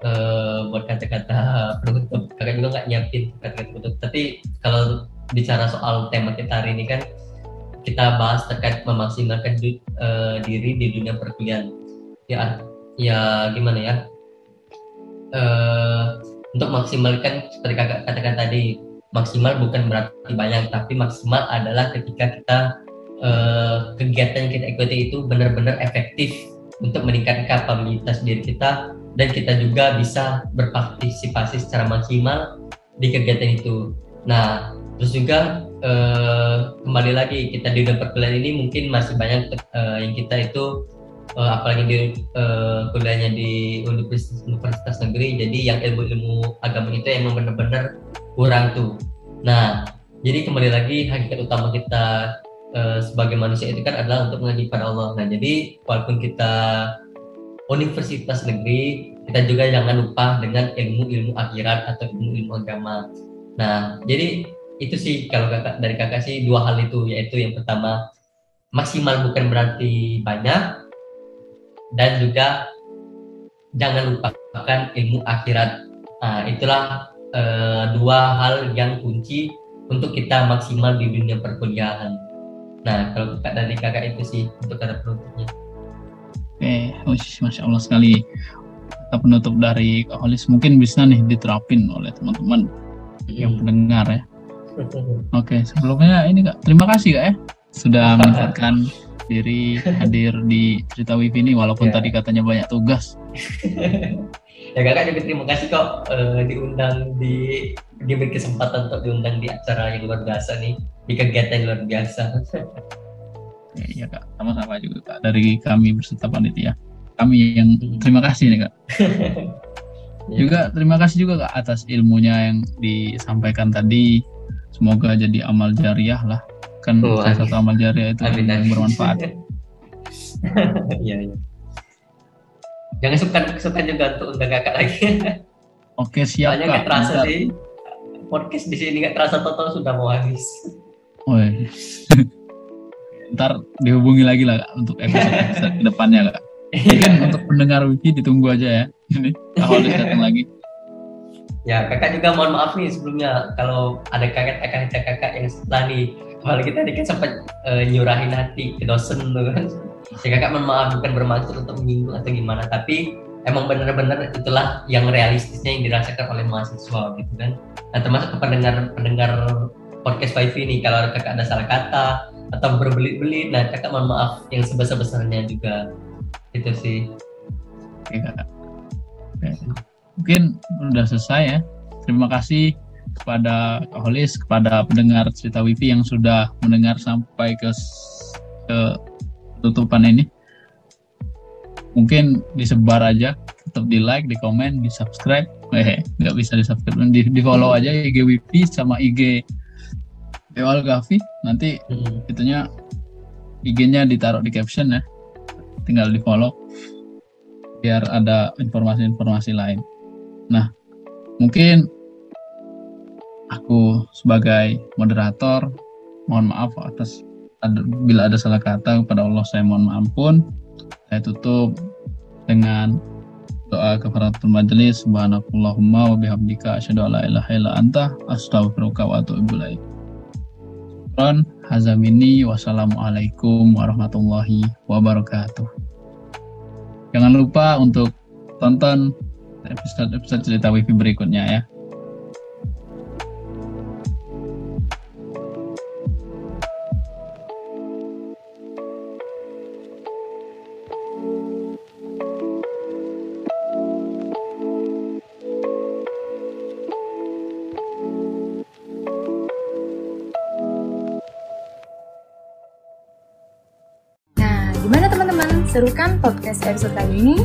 uh, buat kata-kata penutup kakak juga nggak nyiapin kata-kata penutup tapi kalau bicara soal tema kita hari ini kan kita bahas terkait memaksimalkan uh, diri di dunia perkuliahan ya ya gimana ya uh, untuk maksimalkan seperti kakak katakan tadi maksimal bukan berarti banyak tapi maksimal adalah ketika kita uh, kegiatan yang kita ikuti itu benar-benar efektif untuk meningkatkan kapabilitas diri kita dan kita juga bisa berpartisipasi secara maksimal di kegiatan itu. Nah, terus juga uh, kembali lagi kita di dalam perkuliahan ini mungkin masih banyak uh, yang kita itu uh, apalagi di uh, kuliahnya di universitas universitas negeri jadi yang ilmu-ilmu agama itu emang benar-benar kurang tuh. Nah, jadi kembali lagi hakikat utama kita Eh, sebagai manusia itu kan adalah untuk mengaji pada Allah. Nah, jadi walaupun kita universitas negeri, kita juga jangan lupa dengan ilmu-ilmu akhirat atau ilmu-ilmu agama. Nah, jadi itu sih kalau kakak dari kakak sih dua hal itu yaitu yang pertama maksimal bukan berarti banyak dan juga jangan lupakan ilmu akhirat. Nah, itulah uh, dua hal yang kunci untuk kita maksimal di dunia perkuliahan. Nah, kalau kakak dari kakak itu sih untuk kata penutupnya. Oke, okay. masya Allah sekali. Kata penutup dari Kak Holis mungkin bisa nih diterapin oleh teman-teman hmm. yang mendengar ya. Oke, okay, sebelumnya ini kak, terima kasih kak ya sudah menyempatkan diri hadir di cerita wifi ini walaupun yeah. tadi katanya banyak tugas. ya kakak juga terima kasih kok uh, diundang di diberi kesempatan untuk diundang di acara yang luar biasa nih di kegiatan yang luar biasa. Iya kak, sama-sama juga kak dari kami berserta panitia. Kami yang hmm. terima kasih nih kak. Ya. Juga terima kasih juga Kak atas ilmunya yang disampaikan tadi. Semoga jadi amal jariah lah. Kan Oh, salah satu amal jariah itu Amin, yang amin. bermanfaat. Iya, iya. Jangan suka suka juga untuk undang kakak lagi. Oke siap Soalnya Kak. terasa Ntar- sih. Podcast di sini nggak terasa total sudah mau habis. Woi. Ntar dihubungi lagi lah Kak, untuk episode ke depannya Kak. Mungkin untuk pendengar Wiki ditunggu aja ya. Ini kalau datang lagi. Ya, kakak juga mohon maaf nih sebelumnya kalau ada kakak kakak kakak yang setelah nih apalagi tadi kan sempat eh, nyurahin hati ke dosen tuh kan. Ya kakak mohon maaf bukan bermaksud untuk menyinggung atau gimana, tapi emang benar-benar itulah yang realistisnya yang dirasakan oleh mahasiswa gitu kan. Nah termasuk ke pendengar pendengar podcast Wifi nih kalau kakak ada salah kata atau berbelit-belit, nah kakak mohon maaf yang sebesar-besarnya juga itu sih. Oke Kak. Mungkin udah selesai ya. Terima kasih kepada Kak Holis, kepada pendengar cerita Wifi yang sudah mendengar sampai ke, ke tutupan ini. Mungkin disebar aja, tetap di like, di komen, di subscribe. Eh, nggak bisa di subscribe, di, di follow aja IG Wifi sama IG Ewal Gavi. Nanti Hmm. itunya IG-nya ditaruh di caption ya. Tinggal di follow biar ada informasi-informasi lain. Nah, mungkin aku sebagai moderator mohon maaf atas ada, bila ada salah kata kepada Allah saya mohon ampun. Saya tutup dengan doa kafaratul majelis subhanakallahumma wa bihamdika asyhadu an la ilaha illa anta astaghfiruka wa atubu ilaik. Syukran, hazamini wassalamualaikum warahmatullahi wabarakatuh. Jangan lupa untuk tonton episode-episode cerita wifi berikutnya ya. Teman-teman? Seru kan podcast episode kali ini?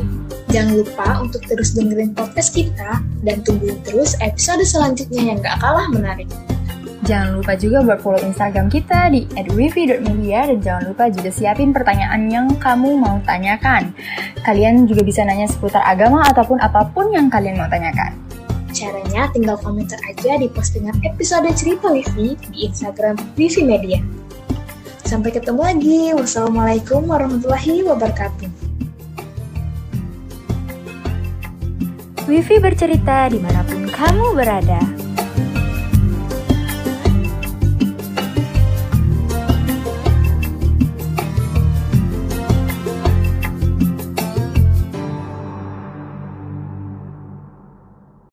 Jangan lupa untuk terus dengerin podcast kita dan tungguin terus episode selanjutnya yang gak kalah menarik. Jangan lupa juga buat follow Instagram kita di @wifi.media dan jangan lupa juga siapin pertanyaan yang kamu mau tanyakan. Kalian juga bisa nanya seputar agama ataupun apa pun yang kalian mau tanyakan. Caranya tinggal komentar aja di postingan episode cerita Wifi di Instagram Wifi Media. Sampai ketemu lagi. Wassalamualaikum warahmatullahi wabarakatuh. Wifi bercerita di mana pun kamu berada.